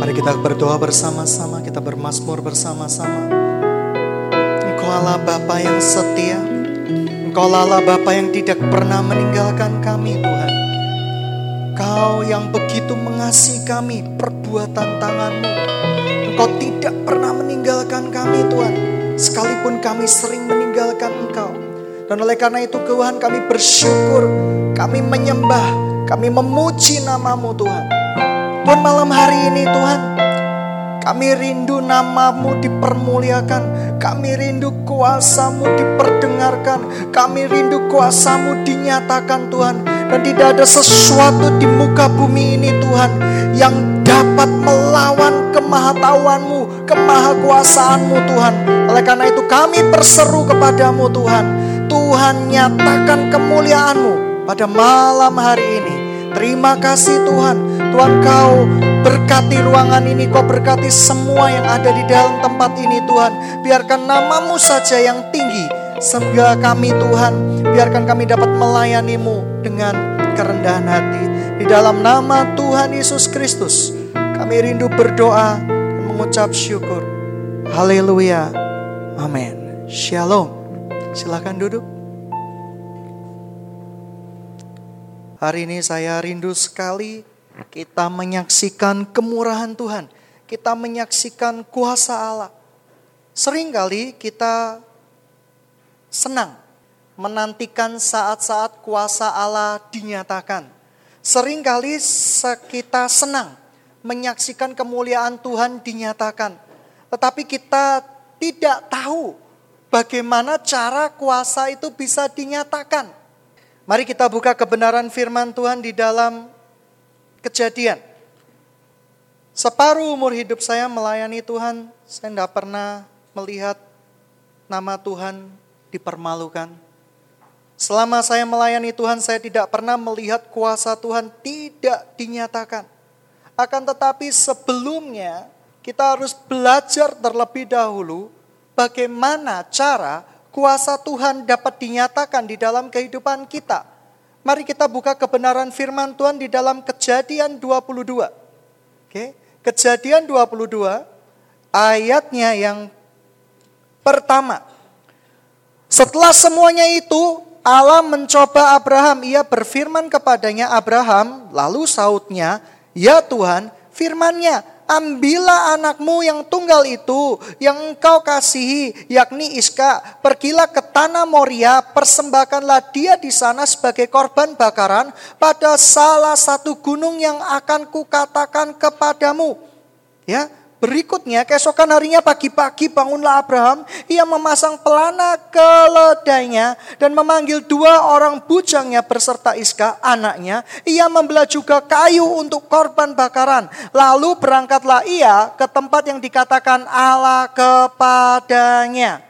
Mari kita berdoa bersama-sama, kita bermasmur bersama-sama. Engkau Allah Bapa yang setia, Engkau Allah Bapa yang tidak pernah meninggalkan kami Tuhan. Kau yang begitu mengasihi kami, perbuatan tanganmu. Engkau tidak pernah meninggalkan kami Tuhan, sekalipun kami sering meninggalkan Engkau. Dan oleh karena itu Tuhan kami bersyukur, kami menyembah, kami memuji namamu Tuhan. Tuhan malam hari ini Tuhan, kami rindu namamu dipermuliakan. Kami rindu kuasamu diperdengarkan. Kami rindu kuasamu dinyatakan Tuhan. Dan tidak ada sesuatu di muka bumi ini Tuhan yang dapat melawan kemahatauanmu, kemahakuasaanmu Tuhan. Oleh karena itu kami berseru kepadamu Tuhan. Tuhan nyatakan kemuliaanmu pada malam hari ini. Terima kasih Tuhan. Tuhan kau berkati ruangan ini. Kau berkati semua yang ada di dalam tempat ini Tuhan. Biarkan namamu saja yang tinggi. Sehingga kami Tuhan, biarkan kami dapat melayanimu dengan kerendahan hati. Di dalam nama Tuhan Yesus Kristus, kami rindu berdoa dan mengucap syukur. Haleluya. Amin. Shalom. Silahkan duduk. Hari ini saya rindu sekali kita menyaksikan kemurahan Tuhan. Kita menyaksikan kuasa Allah. Seringkali kita senang menantikan saat-saat kuasa Allah dinyatakan. Seringkali kita senang menyaksikan kemuliaan Tuhan dinyatakan. Tetapi kita tidak tahu bagaimana cara kuasa itu bisa dinyatakan. Mari kita buka kebenaran firman Tuhan di dalam kejadian. Separuh umur hidup saya melayani Tuhan, saya tidak pernah melihat nama Tuhan dipermalukan. Selama saya melayani Tuhan, saya tidak pernah melihat kuasa Tuhan tidak dinyatakan. Akan tetapi sebelumnya, kita harus belajar terlebih dahulu bagaimana cara kuasa Tuhan dapat dinyatakan di dalam kehidupan kita. Mari kita buka kebenaran firman Tuhan di dalam Kejadian 22. Oke, Kejadian 22 ayatnya yang pertama. Setelah semuanya itu Allah mencoba Abraham, ia berfirman kepadanya Abraham, lalu sautnya, "Ya Tuhan, firmannya, ambillah anakmu yang tunggal itu, yang engkau kasihi, yakni Iska, pergilah ke tanah Moria, persembahkanlah dia di sana sebagai korban bakaran pada salah satu gunung yang akan kukatakan kepadamu. Ya, Berikutnya, keesokan harinya pagi-pagi bangunlah Abraham. Ia memasang pelana keledainya dan memanggil dua orang bujangnya berserta Iska, anaknya. Ia membelah juga kayu untuk korban bakaran. Lalu berangkatlah ia ke tempat yang dikatakan Allah kepadanya.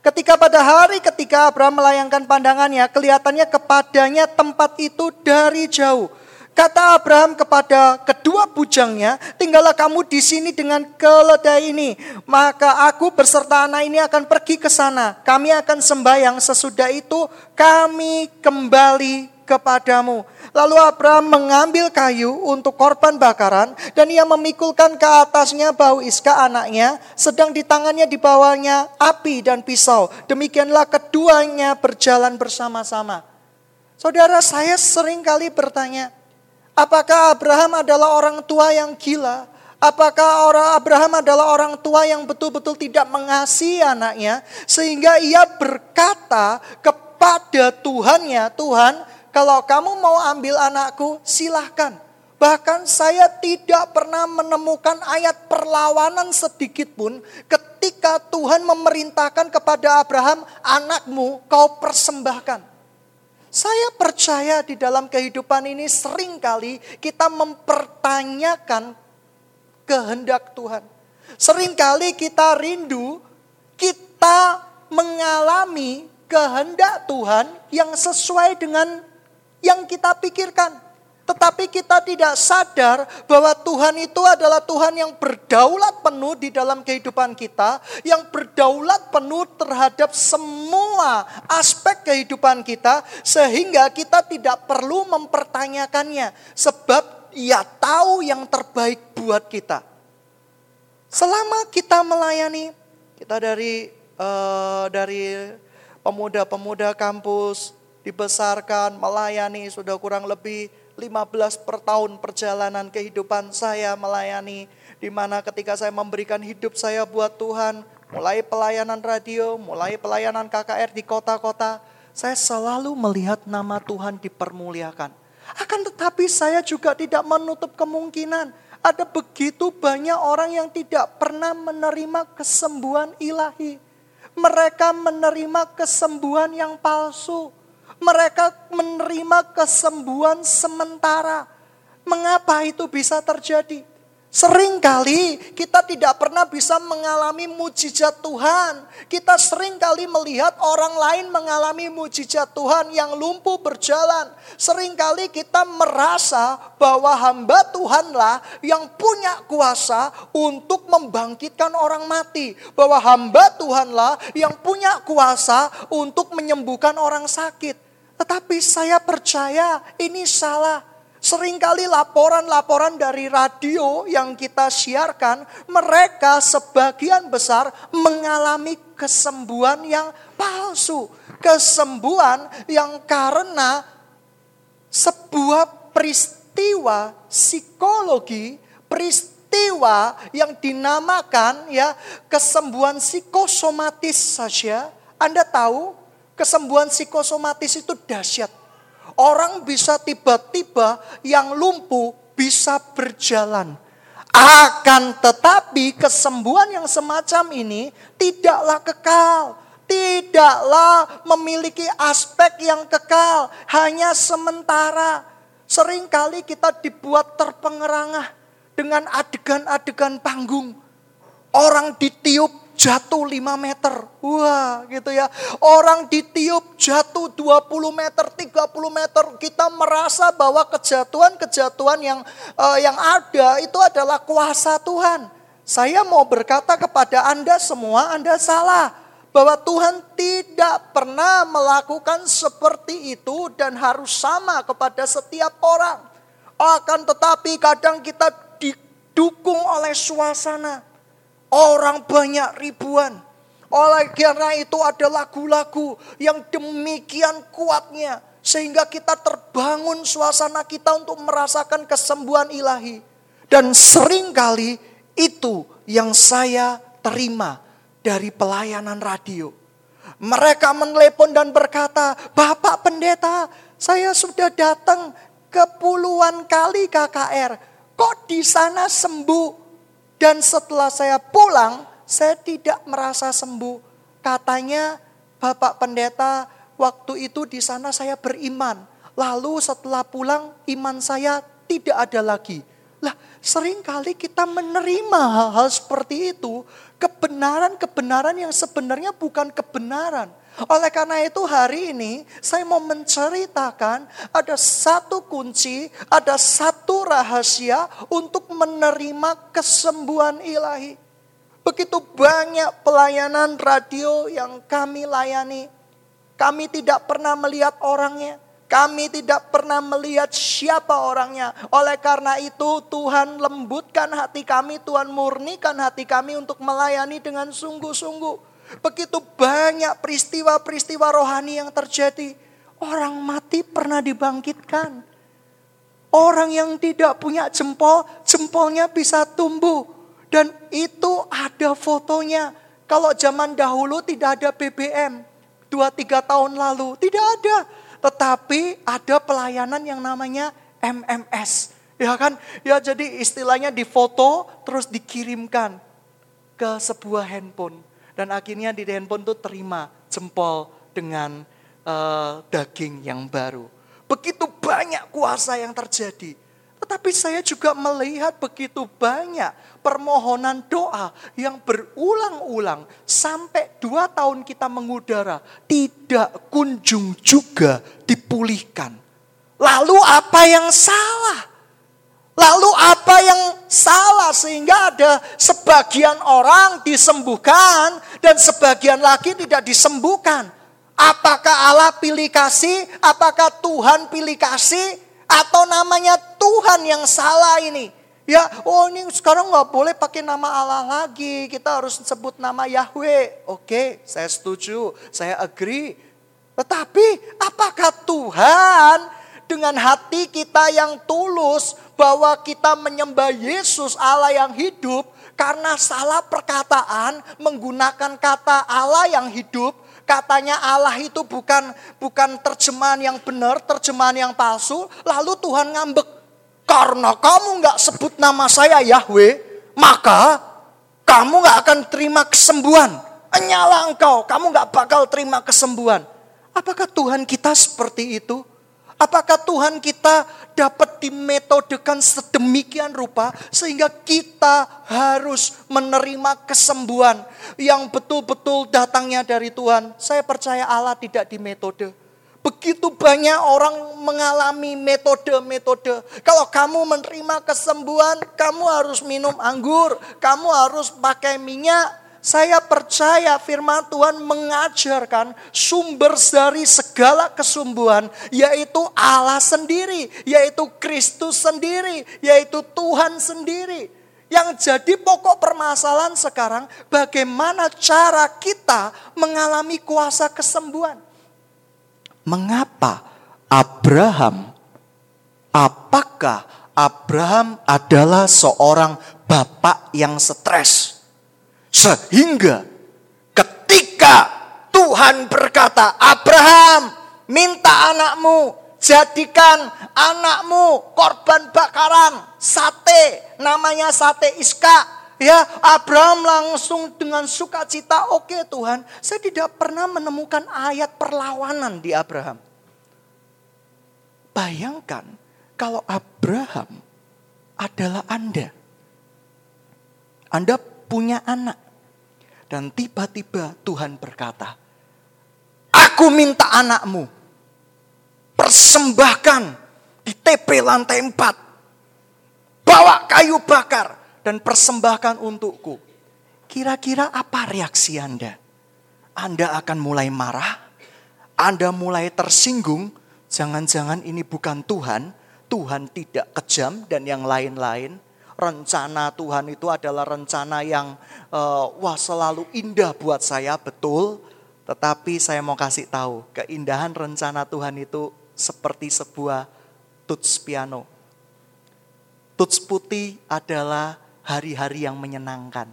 Ketika pada hari ketika Abraham melayangkan pandangannya, kelihatannya kepadanya tempat itu dari jauh. Kata Abraham kepada kedua bujangnya, tinggallah kamu di sini dengan keledai ini. Maka aku berserta anak ini akan pergi ke sana. Kami akan sembahyang sesudah itu kami kembali kepadamu. Lalu Abraham mengambil kayu untuk korban bakaran dan ia memikulkan ke atasnya bau Iska anaknya, sedang di tangannya dibawanya api dan pisau. Demikianlah keduanya berjalan bersama-sama. Saudara saya sering kali bertanya, Apakah Abraham adalah orang tua yang gila? Apakah orang Abraham adalah orang tua yang betul-betul tidak mengasihi anaknya sehingga ia berkata kepada Tuhannya, Tuhan, kalau kamu mau ambil anakku, silahkan. Bahkan saya tidak pernah menemukan ayat perlawanan sedikit pun ketika Tuhan memerintahkan kepada Abraham, anakmu kau persembahkan. Saya percaya di dalam kehidupan ini sering kali kita mempertanyakan kehendak Tuhan. Seringkali kita rindu, kita mengalami kehendak Tuhan yang sesuai dengan yang kita pikirkan. Tetapi kita tidak sadar bahwa Tuhan itu adalah Tuhan yang berdaulat penuh di dalam kehidupan kita, yang berdaulat penuh terhadap semua aspek kehidupan kita, sehingga kita tidak perlu mempertanyakannya, sebab Ia tahu yang terbaik buat kita. Selama kita melayani, kita dari uh, dari pemuda-pemuda kampus dibesarkan, melayani sudah kurang lebih 15 per tahun perjalanan kehidupan saya melayani di mana ketika saya memberikan hidup saya buat Tuhan, mulai pelayanan radio, mulai pelayanan KKR di kota-kota, saya selalu melihat nama Tuhan dipermuliakan. Akan tetapi saya juga tidak menutup kemungkinan ada begitu banyak orang yang tidak pernah menerima kesembuhan ilahi. Mereka menerima kesembuhan yang palsu. Mereka menerima kesembuhan sementara. Mengapa itu bisa terjadi? Seringkali kita tidak pernah bisa mengalami mujizat Tuhan. Kita sering kali melihat orang lain mengalami mujizat Tuhan yang lumpuh berjalan. Seringkali kita merasa bahwa hamba Tuhanlah yang punya kuasa untuk membangkitkan orang mati. Bahwa hamba Tuhanlah yang punya kuasa untuk menyembuhkan orang sakit. Tetapi saya percaya ini salah. Seringkali laporan-laporan dari radio yang kita siarkan, mereka sebagian besar mengalami kesembuhan yang palsu. Kesembuhan yang karena sebuah peristiwa psikologi, peristiwa yang dinamakan ya kesembuhan psikosomatis saja. Anda tahu kesembuhan psikosomatis itu dahsyat Orang bisa tiba-tiba yang lumpuh bisa berjalan. Akan tetapi kesembuhan yang semacam ini tidaklah kekal. Tidaklah memiliki aspek yang kekal. Hanya sementara. Seringkali kita dibuat terpengerangah dengan adegan-adegan panggung. Orang ditiup jatuh 5 meter. Wah gitu ya. Orang ditiup jatuh 20 meter, 30 meter. Kita merasa bahwa kejatuhan-kejatuhan yang uh, yang ada itu adalah kuasa Tuhan. Saya mau berkata kepada Anda semua, Anda salah. Bahwa Tuhan tidak pernah melakukan seperti itu dan harus sama kepada setiap orang. Akan tetapi kadang kita didukung oleh suasana Orang banyak ribuan. Oleh karena itu ada lagu-lagu yang demikian kuatnya. Sehingga kita terbangun suasana kita untuk merasakan kesembuhan ilahi. Dan sering kali itu yang saya terima dari pelayanan radio. Mereka menelepon dan berkata, Bapak pendeta, saya sudah datang ke puluhan kali KKR. Kok di sana sembuh? Dan setelah saya pulang, saya tidak merasa sembuh. Katanya Bapak Pendeta, waktu itu di sana saya beriman. Lalu setelah pulang, iman saya tidak ada lagi. Lah, sering kali kita menerima hal-hal seperti itu, kebenaran-kebenaran yang sebenarnya bukan kebenaran. Oleh karena itu hari ini saya mau menceritakan ada satu kunci, ada satu rahasia untuk menerima kesembuhan ilahi. Begitu banyak pelayanan radio yang kami layani. Kami tidak pernah melihat orangnya. Kami tidak pernah melihat siapa orangnya. Oleh karena itu Tuhan lembutkan hati kami, Tuhan murnikan hati kami untuk melayani dengan sungguh-sungguh. Begitu banyak peristiwa-peristiwa rohani yang terjadi. Orang mati pernah dibangkitkan. Orang yang tidak punya jempol, jempolnya bisa tumbuh. Dan itu ada fotonya. Kalau zaman dahulu tidak ada BBM. Dua tiga tahun lalu. Tidak ada. Tetapi ada pelayanan yang namanya MMS. Ya kan? Ya jadi istilahnya difoto terus dikirimkan ke sebuah handphone. Dan akhirnya di handphone itu terima jempol dengan uh, daging yang baru. Begitu banyak kuasa yang terjadi. Tetapi saya juga melihat begitu banyak permohonan doa yang berulang-ulang sampai dua tahun kita mengudara tidak kunjung juga dipulihkan. Lalu apa yang salah? Lalu apa yang salah sehingga ada sebagian orang disembuhkan dan sebagian lagi tidak disembuhkan? Apakah Allah pilih kasih? Apakah Tuhan pilih kasih? Atau namanya Tuhan yang salah ini? Ya, oh ini sekarang nggak boleh pakai nama Allah lagi. Kita harus sebut nama Yahweh. Oke, saya setuju, saya agree. Tetapi apakah Tuhan dengan hati kita yang tulus bahwa kita menyembah Yesus Allah yang hidup karena salah perkataan menggunakan kata Allah yang hidup katanya Allah itu bukan bukan terjemahan yang benar, terjemahan yang palsu, lalu Tuhan ngambek. Karena kamu nggak sebut nama saya Yahweh, maka kamu nggak akan terima kesembuhan. Nyala engkau, kamu nggak bakal terima kesembuhan. Apakah Tuhan kita seperti itu? Apakah Tuhan kita dapat dimetodekan sedemikian rupa sehingga kita harus menerima kesembuhan yang betul-betul datangnya dari Tuhan? Saya percaya Allah tidak dimetode. Begitu banyak orang mengalami metode-metode. Kalau kamu menerima kesembuhan, kamu harus minum anggur, kamu harus pakai minyak. Saya percaya firman Tuhan mengajarkan sumber dari segala kesembuhan, yaitu Allah sendiri, yaitu Kristus sendiri, yaitu Tuhan sendiri. Yang jadi pokok permasalahan sekarang, bagaimana cara kita mengalami kuasa kesembuhan mengapa Abraham, apakah Abraham adalah seorang bapak yang stres? Sehingga ketika Tuhan berkata, Abraham minta anakmu, jadikan anakmu korban bakaran, sate, namanya sate iska. Ya, Abraham langsung dengan sukacita, oke Tuhan, saya tidak pernah menemukan ayat perlawanan di Abraham. Bayangkan kalau Abraham adalah Anda. Anda punya anak. Dan tiba-tiba Tuhan berkata, Aku minta anakmu. Persembahkan di TP lantai 4. Bawa kayu bakar dan persembahkan untukku. Kira-kira apa reaksi Anda? Anda akan mulai marah? Anda mulai tersinggung? Jangan-jangan ini bukan Tuhan, Tuhan tidak kejam dan yang lain-lain. Rencana Tuhan itu adalah rencana yang uh, wah selalu indah buat saya, betul. Tetapi saya mau kasih tahu, keindahan rencana Tuhan itu seperti sebuah tuts piano. Tuts putih adalah hari-hari yang menyenangkan.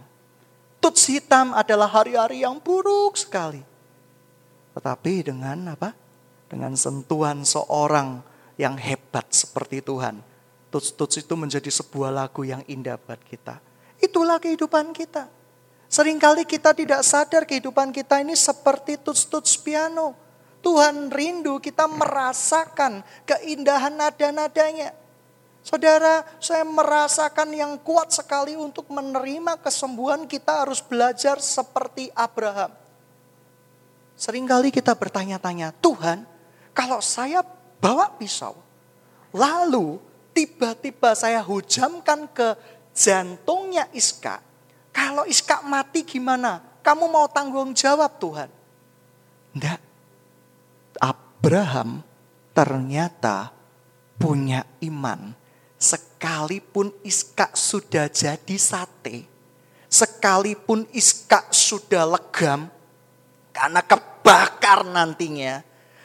Tuts hitam adalah hari-hari yang buruk sekali. Tetapi dengan apa? Dengan sentuhan seorang yang hebat seperti Tuhan. Tuts-tuts itu menjadi sebuah lagu yang indah buat kita. Itulah kehidupan kita. Seringkali kita tidak sadar kehidupan kita ini seperti tuts-tuts piano. Tuhan rindu kita merasakan keindahan nada-nadanya. Saudara, saya merasakan yang kuat sekali untuk menerima kesembuhan kita harus belajar seperti Abraham. Seringkali kita bertanya-tanya, Tuhan, kalau saya bawa pisau, lalu tiba-tiba saya hujamkan ke jantungnya Iska, kalau Iska mati gimana? Kamu mau tanggung jawab Tuhan? Tidak. Abraham ternyata punya iman Sekalipun iska sudah jadi sate, sekalipun iska sudah legam, karena kebakar nantinya,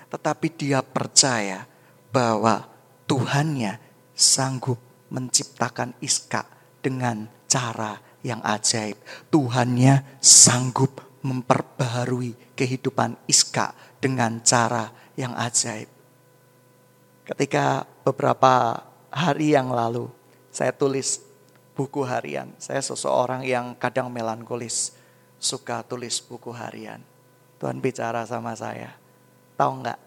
tetapi dia percaya bahwa Tuhannya sanggup menciptakan iska dengan cara yang ajaib. Tuhannya sanggup memperbaharui kehidupan Iska dengan cara yang ajaib. Ketika beberapa hari yang lalu saya tulis buku harian. Saya seseorang yang kadang melankolis, suka tulis buku harian. Tuhan bicara sama saya, tahu nggak?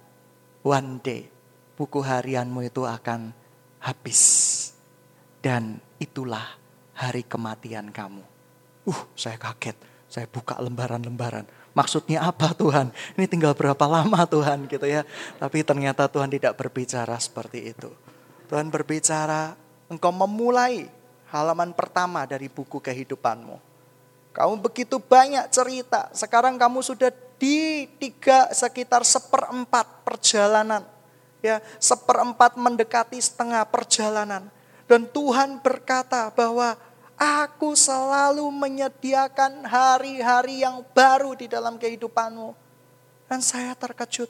One day buku harianmu itu akan habis dan itulah hari kematian kamu. Uh, saya kaget. Saya buka lembaran-lembaran. Maksudnya apa Tuhan? Ini tinggal berapa lama Tuhan gitu ya. Tapi ternyata Tuhan tidak berbicara seperti itu. Tuhan berbicara, engkau memulai halaman pertama dari buku kehidupanmu. Kamu begitu banyak cerita, sekarang kamu sudah di tiga sekitar seperempat perjalanan. Ya, seperempat mendekati setengah perjalanan. Dan Tuhan berkata bahwa aku selalu menyediakan hari-hari yang baru di dalam kehidupanmu. Dan saya terkejut.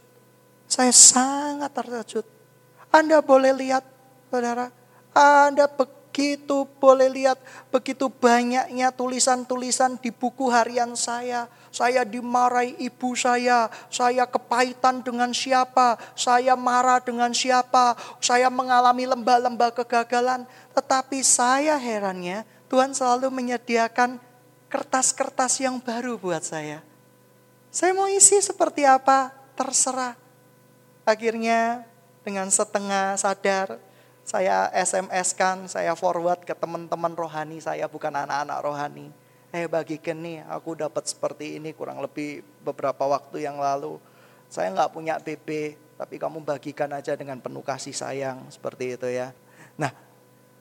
Saya sangat terkejut. Anda boleh lihat, saudara. Anda begitu boleh lihat begitu banyaknya tulisan-tulisan di buku harian saya. Saya dimarahi ibu saya, saya kepahitan dengan siapa, saya marah dengan siapa, saya mengalami lembah-lembah kegagalan. Tetapi saya herannya Tuhan selalu menyediakan kertas-kertas yang baru buat saya. Saya mau isi seperti apa, terserah. Akhirnya dengan setengah sadar, saya SMS kan, saya forward ke teman-teman rohani saya, bukan anak-anak rohani eh bagikan nih aku dapat seperti ini kurang lebih beberapa waktu yang lalu. Saya nggak punya BB, tapi kamu bagikan aja dengan penuh kasih sayang seperti itu ya. Nah,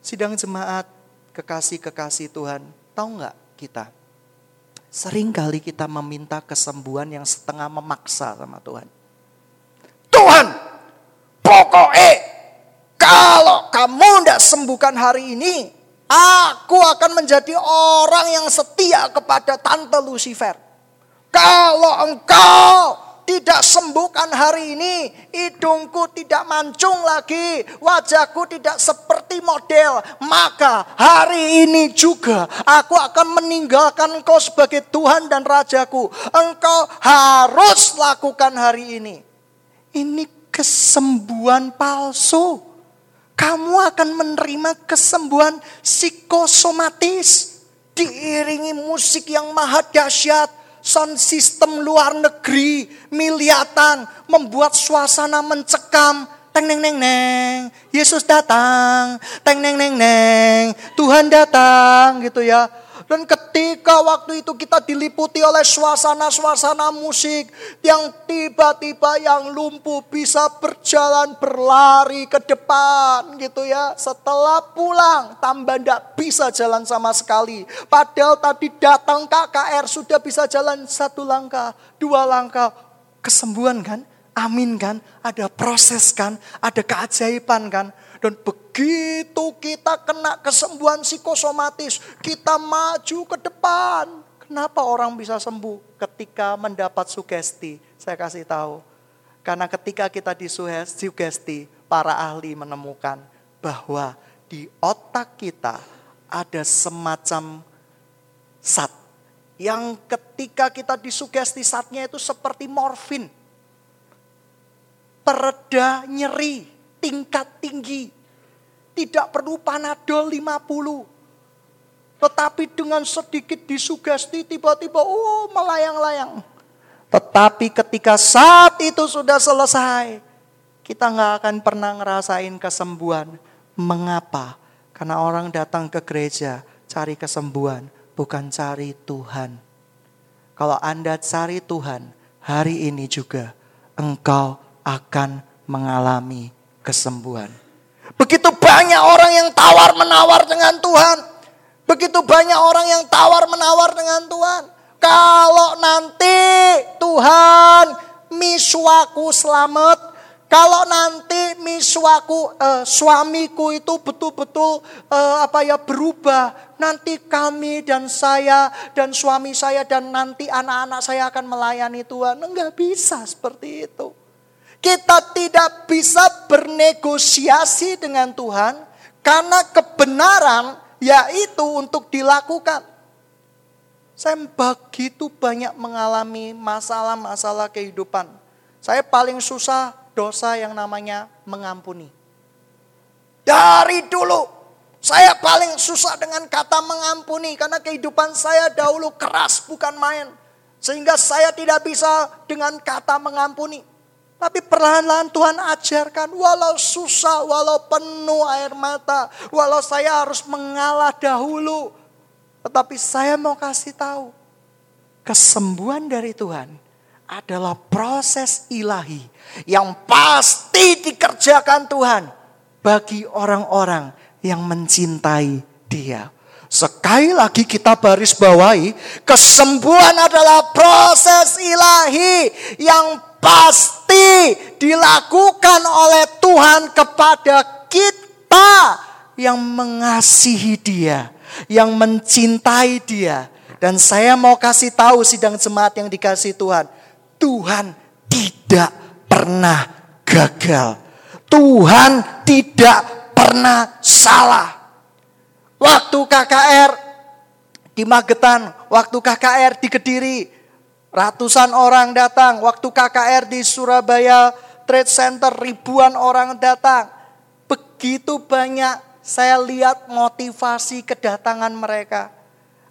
sidang jemaat kekasih-kekasih Tuhan, tahu nggak kita? Sering kali kita meminta kesembuhan yang setengah memaksa sama Tuhan. Tuhan, pokoknya kalau kamu tidak sembuhkan hari ini, Aku akan menjadi orang yang setia kepada Tante Lucifer. Kalau engkau tidak sembuhkan hari ini, hidungku tidak mancung lagi, wajahku tidak seperti model, maka hari ini juga aku akan meninggalkan engkau sebagai Tuhan dan Rajaku. Engkau harus lakukan hari ini. Ini kesembuhan palsu kamu akan menerima kesembuhan psikosomatis. Diiringi musik yang maha dahsyat, sound system luar negeri, miliatan, membuat suasana mencekam. Teng neng neng neng, Yesus datang. Teng neng neng neng, Tuhan datang gitu ya. Dan ketika waktu itu kita diliputi oleh suasana-suasana musik yang tiba-tiba yang lumpuh bisa berjalan berlari ke depan gitu ya. Setelah pulang tambah tidak bisa jalan sama sekali. Padahal tadi datang KKR sudah bisa jalan satu langkah, dua langkah. Kesembuhan kan? Amin kan? Ada proses kan? Ada keajaiban kan? Dan begitu kita kena kesembuhan psikosomatis, kita maju ke depan. Kenapa orang bisa sembuh ketika mendapat sugesti? Saya kasih tahu. Karena ketika kita disugesti, para ahli menemukan bahwa di otak kita ada semacam sat yang ketika kita disugesti satnya itu seperti morfin. Pereda nyeri, tingkat tinggi. Tidak perlu panadol 50. Tetapi dengan sedikit disugesti tiba-tiba oh melayang-layang. Tetapi ketika saat itu sudah selesai, kita nggak akan pernah ngerasain kesembuhan. Mengapa? Karena orang datang ke gereja cari kesembuhan, bukan cari Tuhan. Kalau Anda cari Tuhan, hari ini juga engkau akan mengalami kesembuhan. Begitu banyak orang yang tawar menawar dengan Tuhan. Begitu banyak orang yang tawar menawar dengan Tuhan. Kalau nanti Tuhan miswaku selamat. Kalau nanti miswaku eh, suamiku itu betul-betul eh, apa ya berubah, nanti kami dan saya dan suami saya dan nanti anak-anak saya akan melayani Tuhan. Enggak bisa seperti itu. Kita tidak bisa bernegosiasi dengan Tuhan karena kebenaran yaitu untuk dilakukan. Saya begitu banyak mengalami masalah-masalah kehidupan. Saya paling susah dosa yang namanya mengampuni. Dari dulu saya paling susah dengan kata mengampuni karena kehidupan saya dahulu keras bukan main. Sehingga saya tidak bisa dengan kata mengampuni. Tapi perlahan-lahan Tuhan ajarkan, walau susah, walau penuh air mata, walau saya harus mengalah dahulu. Tetapi saya mau kasih tahu, kesembuhan dari Tuhan adalah proses ilahi yang pasti dikerjakan Tuhan bagi orang-orang yang mencintai Dia. Sekali lagi kita baris bawahi, kesembuhan adalah proses ilahi yang pasti dilakukan oleh Tuhan kepada kita yang mengasihi dia, yang mencintai dia. Dan saya mau kasih tahu sidang jemaat yang dikasih Tuhan. Tuhan tidak pernah gagal. Tuhan tidak pernah salah. Waktu KKR di Magetan, waktu KKR di Kediri, ratusan orang datang. Waktu KKR di Surabaya Trade Center, ribuan orang datang. Begitu banyak saya lihat motivasi kedatangan mereka.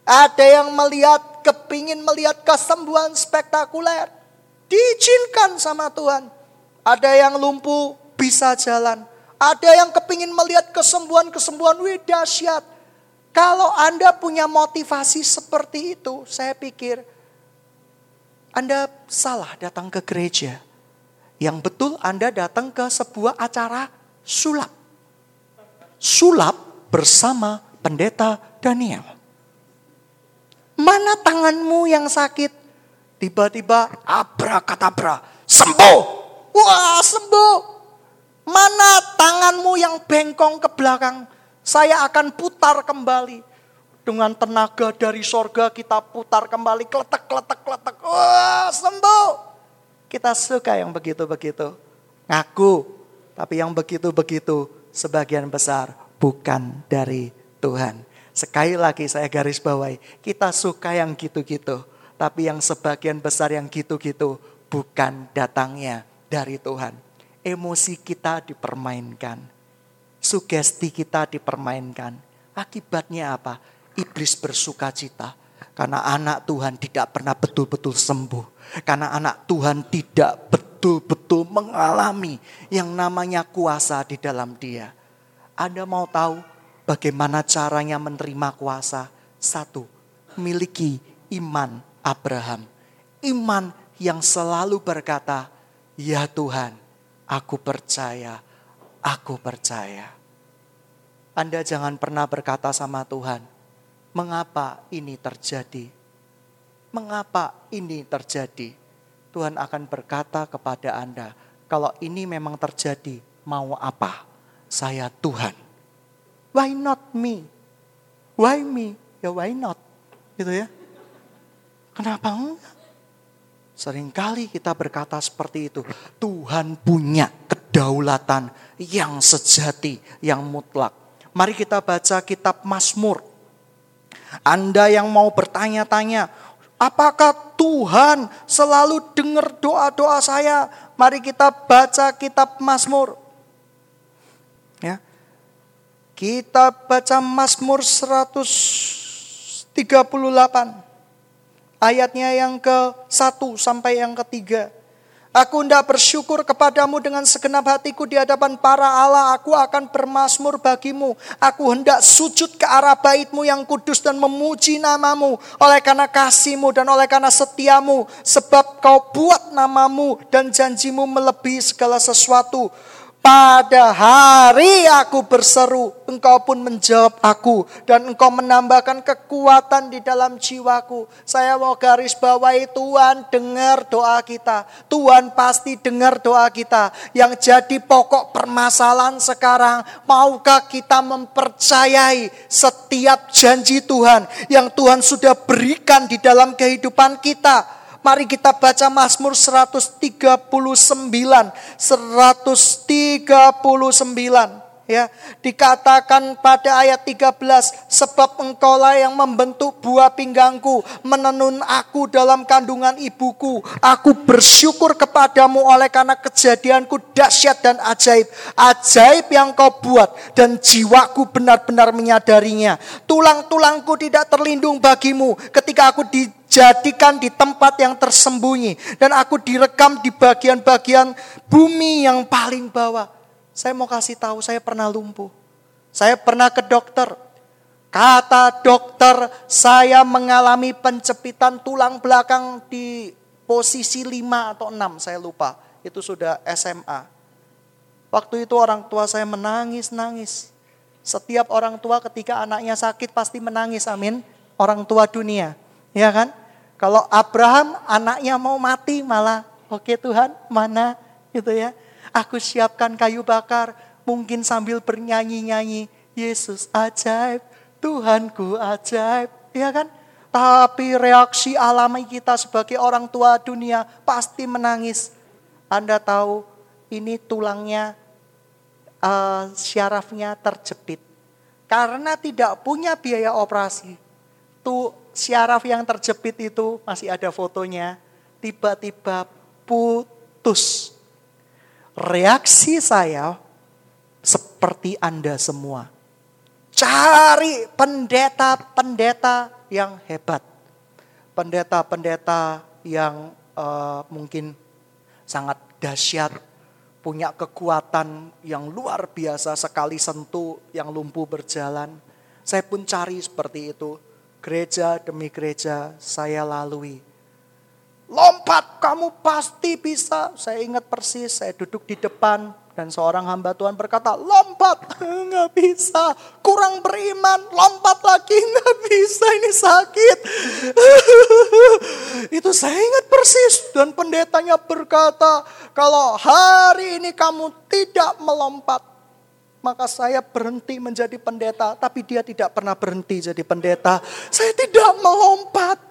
Ada yang melihat, kepingin melihat kesembuhan spektakuler. Diizinkan sama Tuhan. Ada yang lumpuh, bisa jalan. Ada yang kepingin melihat kesembuhan-kesembuhan, wih dahsyat kalau Anda punya motivasi seperti itu, saya pikir Anda salah datang ke gereja. Yang betul Anda datang ke sebuah acara sulap. Sulap bersama pendeta Daniel. Mana tanganmu yang sakit? Tiba-tiba abra-katabra, sembuh. Wah, sembuh. Mana tanganmu yang bengkong ke belakang? Saya akan putar kembali. Dengan tenaga dari sorga kita putar kembali. Kletek, kletek, kletek. Wah sembuh. Kita suka yang begitu-begitu. Ngaku. Tapi yang begitu-begitu sebagian besar bukan dari Tuhan. Sekali lagi saya garis bawahi. Kita suka yang gitu-gitu. Tapi yang sebagian besar yang gitu-gitu bukan datangnya dari Tuhan. Emosi kita dipermainkan sugesti kita dipermainkan. Akibatnya apa? Iblis bersuka cita. Karena anak Tuhan tidak pernah betul-betul sembuh. Karena anak Tuhan tidak betul-betul mengalami yang namanya kuasa di dalam dia. Anda mau tahu bagaimana caranya menerima kuasa? Satu, miliki iman Abraham. Iman yang selalu berkata, Ya Tuhan, aku percaya, aku percaya. Anda jangan pernah berkata sama Tuhan, mengapa ini terjadi? Mengapa ini terjadi? Tuhan akan berkata kepada Anda, kalau ini memang terjadi, mau apa? Saya Tuhan. Why not me? Why me? Ya why not? Gitu ya. Kenapa enggak? Seringkali kita berkata seperti itu. Tuhan punya kedaulatan yang sejati, yang mutlak. Mari kita baca kitab Mazmur. Anda yang mau bertanya-tanya, apakah Tuhan selalu dengar doa-doa saya? Mari kita baca kitab Mazmur. Ya. Kita baca Mazmur 138. Ayatnya yang ke satu sampai yang ketiga. Aku hendak bersyukur kepadamu dengan segenap hatiku di hadapan para Allah. Aku akan bermasmur bagimu. Aku hendak sujud ke arah baitmu yang kudus dan memuji namamu. Oleh karena kasihmu dan oleh karena setiamu. Sebab kau buat namamu dan janjimu melebihi segala sesuatu. Pada hari aku berseru, engkau pun menjawab aku. Dan engkau menambahkan kekuatan di dalam jiwaku. Saya mau garis bawahi Tuhan dengar doa kita. Tuhan pasti dengar doa kita. Yang jadi pokok permasalahan sekarang, maukah kita mempercayai setiap janji Tuhan yang Tuhan sudah berikan di dalam kehidupan kita Mari kita baca Mazmur 139. 139 ya dikatakan pada ayat 13 sebab engkaulah yang membentuk buah pinggangku menenun aku dalam kandungan ibuku. Aku bersyukur kepadamu oleh karena kejadianku dahsyat dan ajaib. Ajaib yang kau buat dan jiwaku benar-benar menyadarinya. Tulang-tulangku tidak terlindung bagimu ketika aku di jadikan di tempat yang tersembunyi dan aku direkam di bagian-bagian bumi yang paling bawah. Saya mau kasih tahu, saya pernah lumpuh. Saya pernah ke dokter. Kata dokter, saya mengalami pencepitan tulang belakang di posisi 5 atau 6, saya lupa. Itu sudah SMA. Waktu itu orang tua saya menangis-nangis. Setiap orang tua ketika anaknya sakit pasti menangis, amin. Orang tua dunia. Ya kan? Kalau Abraham anaknya mau mati malah, oke okay, Tuhan mana gitu ya. Aku siapkan kayu bakar, mungkin sambil bernyanyi-nyanyi. Yesus ajaib, Tuhanku ajaib. Ya kan? Tapi reaksi alami kita sebagai orang tua dunia pasti menangis. Anda tahu ini tulangnya, uh, syarafnya terjepit. Karena tidak punya biaya operasi. Tuh syaraf yang terjepit itu masih ada fotonya. Tiba-tiba putus. Reaksi saya seperti Anda semua. Cari pendeta-pendeta yang hebat. Pendeta-pendeta yang uh, mungkin sangat dahsyat, punya kekuatan yang luar biasa sekali sentuh yang lumpuh berjalan. Saya pun cari seperti itu. Gereja demi gereja saya lalui. Lompat, kamu pasti bisa. Saya ingat persis, saya duduk di depan dan seorang hamba Tuhan berkata, lompat, nggak bisa, kurang beriman, lompat lagi, nggak bisa, ini sakit. Itu saya ingat persis. Dan pendetanya berkata, kalau hari ini kamu tidak melompat, maka saya berhenti menjadi pendeta. Tapi dia tidak pernah berhenti jadi pendeta. Saya tidak melompat,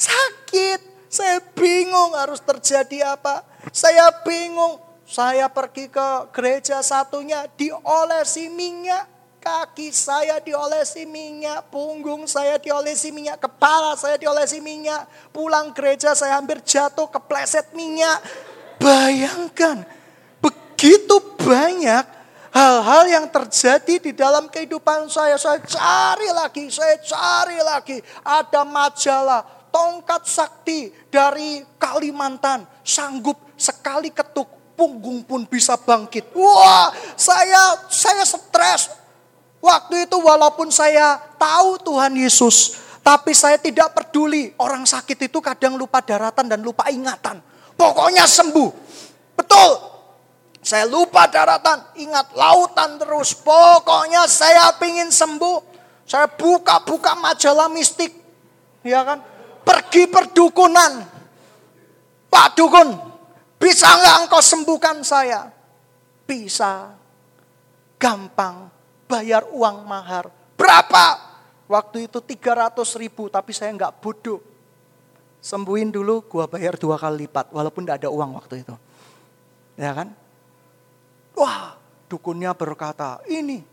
sakit. Saya bingung harus terjadi apa. Saya bingung saya pergi ke gereja satunya diolesi minyak. Kaki saya diolesi minyak, punggung saya diolesi minyak, kepala saya diolesi minyak. Pulang gereja saya hampir jatuh kepleset minyak. Bayangkan, begitu banyak hal-hal yang terjadi di dalam kehidupan saya. Saya cari lagi, saya cari lagi. Ada majalah, tongkat sakti dari Kalimantan. Sanggup sekali ketuk punggung pun bisa bangkit. Wah, saya saya stres. Waktu itu walaupun saya tahu Tuhan Yesus, tapi saya tidak peduli. Orang sakit itu kadang lupa daratan dan lupa ingatan. Pokoknya sembuh. Betul. Saya lupa daratan, ingat lautan terus. Pokoknya saya ingin sembuh. Saya buka-buka majalah mistik. Ya kan? Pergi perdukunan. Pak Dukun, bisa nggak engkau sembuhkan saya? Bisa. Gampang. Bayar uang mahar. Berapa? Waktu itu 300 ribu, tapi saya nggak bodoh. Sembuhin dulu, gua bayar dua kali lipat, walaupun tidak ada uang waktu itu. Ya kan? Wah, dukunnya berkata, ini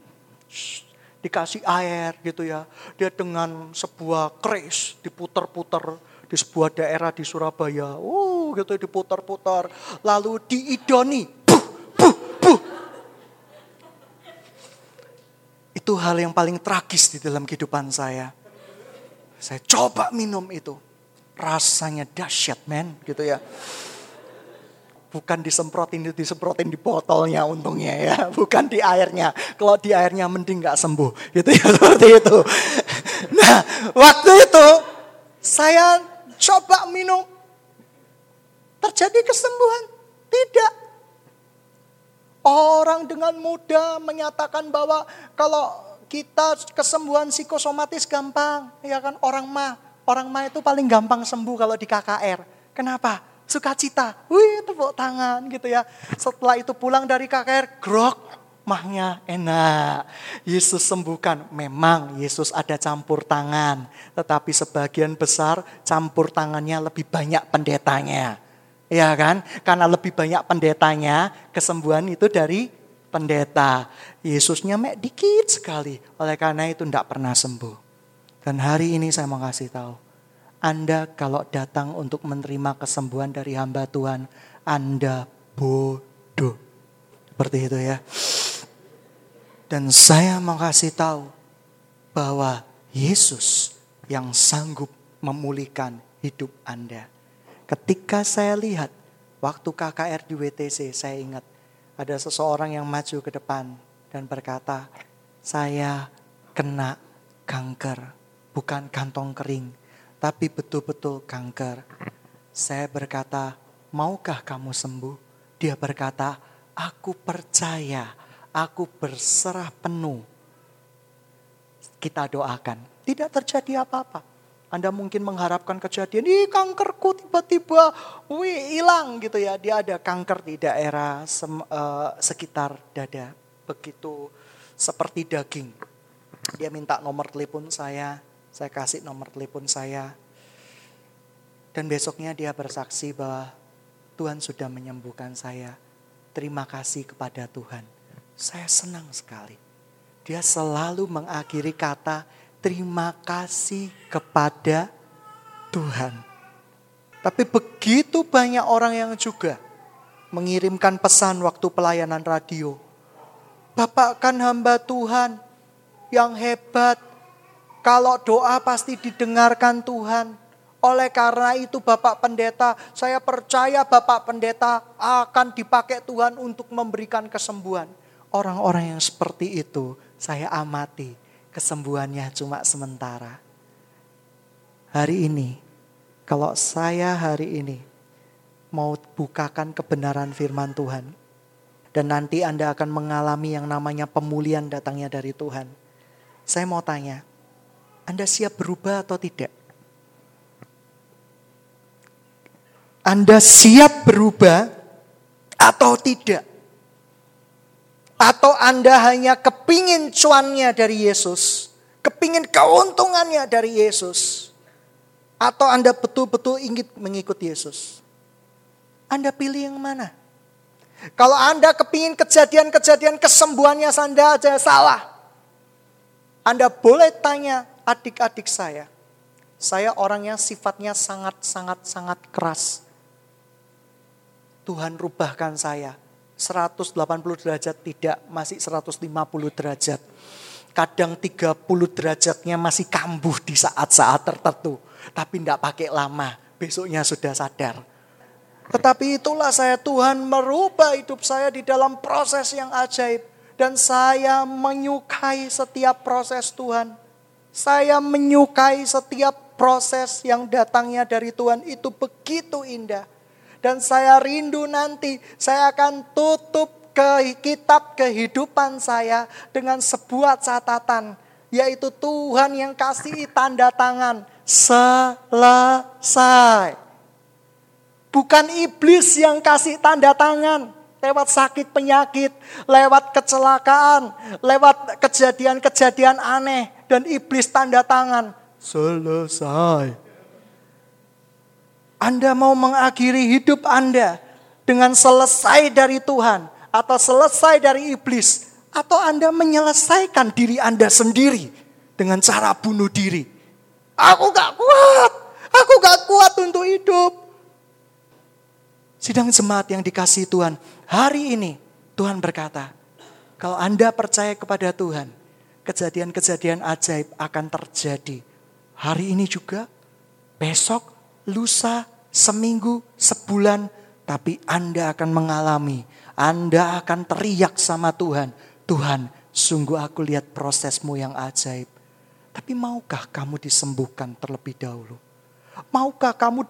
dikasih air gitu ya. Dia dengan sebuah keris diputer-puter di sebuah daerah di Surabaya. Uh, gitu diputar-putar. Lalu diidoni. Buh, buh, buh. Itu hal yang paling tragis di dalam kehidupan saya. Saya coba minum itu. Rasanya dahsyat men gitu ya. Bukan disemprotin, disemprotin di botolnya untungnya ya. Bukan di airnya. Kalau di airnya mending gak sembuh. Gitu ya seperti itu. Nah waktu itu saya coba minum. Terjadi kesembuhan? Tidak. Orang dengan mudah menyatakan bahwa kalau kita kesembuhan psikosomatis gampang, ya kan orang mah, orang mah itu paling gampang sembuh kalau di KKR. Kenapa? Sukacita, wih tepuk tangan gitu ya. Setelah itu pulang dari KKR, grok, mahnya enak. Yesus sembuhkan. Memang Yesus ada campur tangan. Tetapi sebagian besar campur tangannya lebih banyak pendetanya. Ya kan? Karena lebih banyak pendetanya, kesembuhan itu dari pendeta. Yesusnya mek dikit sekali. Oleh karena itu tidak pernah sembuh. Dan hari ini saya mau kasih tahu. Anda kalau datang untuk menerima kesembuhan dari hamba Tuhan, Anda bodoh. Seperti itu ya. Dan saya mau kasih tahu bahwa Yesus yang sanggup memulihkan hidup Anda. Ketika saya lihat waktu KKR di WTC, saya ingat ada seseorang yang maju ke depan dan berkata, saya kena kanker, bukan kantong kering, tapi betul-betul kanker. Saya berkata, maukah kamu sembuh? Dia berkata, aku percaya aku berserah penuh. Kita doakan. Tidak terjadi apa-apa. Anda mungkin mengharapkan kejadian, ini kankerku tiba-tiba wih hilang gitu ya. Dia ada kanker di daerah sem, uh, sekitar dada. Begitu seperti daging. Dia minta nomor telepon saya, saya kasih nomor telepon saya. Dan besoknya dia bersaksi bahwa Tuhan sudah menyembuhkan saya. Terima kasih kepada Tuhan. Saya senang sekali. Dia selalu mengakhiri kata terima kasih kepada Tuhan. Tapi begitu banyak orang yang juga mengirimkan pesan waktu pelayanan radio. Bapak kan hamba Tuhan yang hebat. Kalau doa pasti didengarkan Tuhan. Oleh karena itu Bapak Pendeta, saya percaya Bapak Pendeta akan dipakai Tuhan untuk memberikan kesembuhan. Orang-orang yang seperti itu saya amati kesembuhannya cuma sementara. Hari ini, kalau saya hari ini mau bukakan kebenaran firman Tuhan, dan nanti Anda akan mengalami yang namanya pemulihan datangnya dari Tuhan. Saya mau tanya, Anda siap berubah atau tidak? Anda siap berubah atau tidak? Atau Anda hanya kepingin cuannya dari Yesus. Kepingin keuntungannya dari Yesus. Atau Anda betul-betul ingin mengikut Yesus. Anda pilih yang mana? Kalau Anda kepingin kejadian-kejadian kesembuhannya Anda aja salah. Anda boleh tanya adik-adik saya. Saya orang yang sifatnya sangat-sangat-sangat keras. Tuhan rubahkan saya 180 derajat tidak, masih 150 derajat. Kadang 30 derajatnya masih kambuh di saat-saat tertentu. Tapi tidak pakai lama, besoknya sudah sadar. Tetapi itulah saya Tuhan merubah hidup saya di dalam proses yang ajaib. Dan saya menyukai setiap proses Tuhan. Saya menyukai setiap proses yang datangnya dari Tuhan itu begitu indah dan saya rindu nanti saya akan tutup ke kitab kehidupan saya dengan sebuah catatan. Yaitu Tuhan yang kasih tanda tangan. Selesai. Bukan iblis yang kasih tanda tangan. Lewat sakit penyakit, lewat kecelakaan, lewat kejadian-kejadian aneh. Dan iblis tanda tangan. Selesai anda mau mengakhiri hidup Anda dengan selesai dari Tuhan atau selesai dari iblis atau Anda menyelesaikan diri Anda sendiri dengan cara bunuh diri. Aku gak kuat, aku gak kuat untuk hidup. Sidang jemaat yang dikasih Tuhan, hari ini Tuhan berkata, kalau Anda percaya kepada Tuhan, kejadian-kejadian ajaib akan terjadi. Hari ini juga, besok, lusa, seminggu, sebulan, tapi Anda akan mengalami, Anda akan teriak sama Tuhan, Tuhan, sungguh aku lihat prosesmu yang ajaib. Tapi maukah kamu disembuhkan terlebih dahulu? Maukah kamu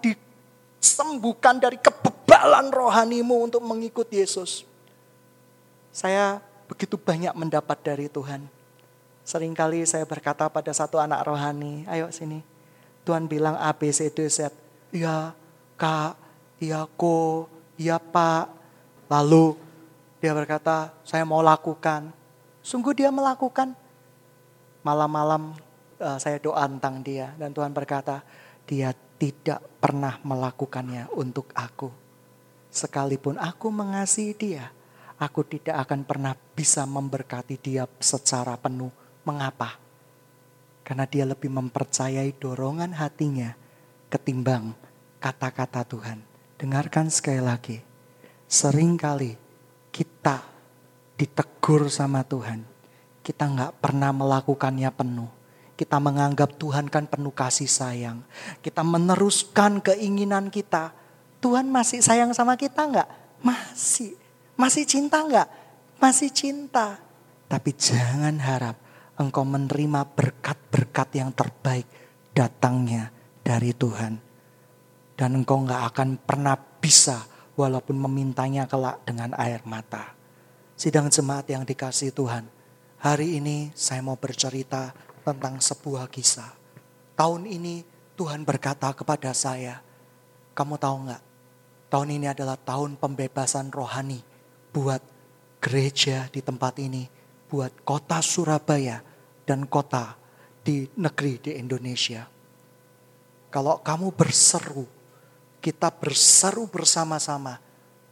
disembuhkan dari kebebalan rohanimu untuk mengikut Yesus? Saya begitu banyak mendapat dari Tuhan. Seringkali saya berkata pada satu anak rohani, ayo sini. Tuhan bilang A, B, C, D, Z. Ya, Kak, ya Ko, ya Pak. Lalu dia berkata, saya mau lakukan. Sungguh dia melakukan. Malam-malam uh, saya doa tentang dia. Dan Tuhan berkata, dia tidak pernah melakukannya untuk aku. Sekalipun aku mengasihi dia, aku tidak akan pernah bisa memberkati dia secara penuh. Mengapa? Karena dia lebih mempercayai dorongan hatinya ketimbang kata-kata Tuhan. Dengarkan sekali lagi. Seringkali kita ditegur sama Tuhan. Kita nggak pernah melakukannya penuh. Kita menganggap Tuhan kan penuh kasih sayang. Kita meneruskan keinginan kita. Tuhan masih sayang sama kita nggak? Masih. Masih cinta nggak? Masih cinta. Tapi jangan harap engkau menerima berkat-berkat yang terbaik datangnya dari Tuhan. Dan engkau nggak akan pernah bisa walaupun memintanya kelak dengan air mata. Sidang jemaat yang dikasih Tuhan. Hari ini saya mau bercerita tentang sebuah kisah. Tahun ini Tuhan berkata kepada saya, kamu tahu nggak? Tahun ini adalah tahun pembebasan rohani buat gereja di tempat ini buat kota Surabaya dan kota di negeri di Indonesia. Kalau kamu berseru, kita berseru bersama-sama,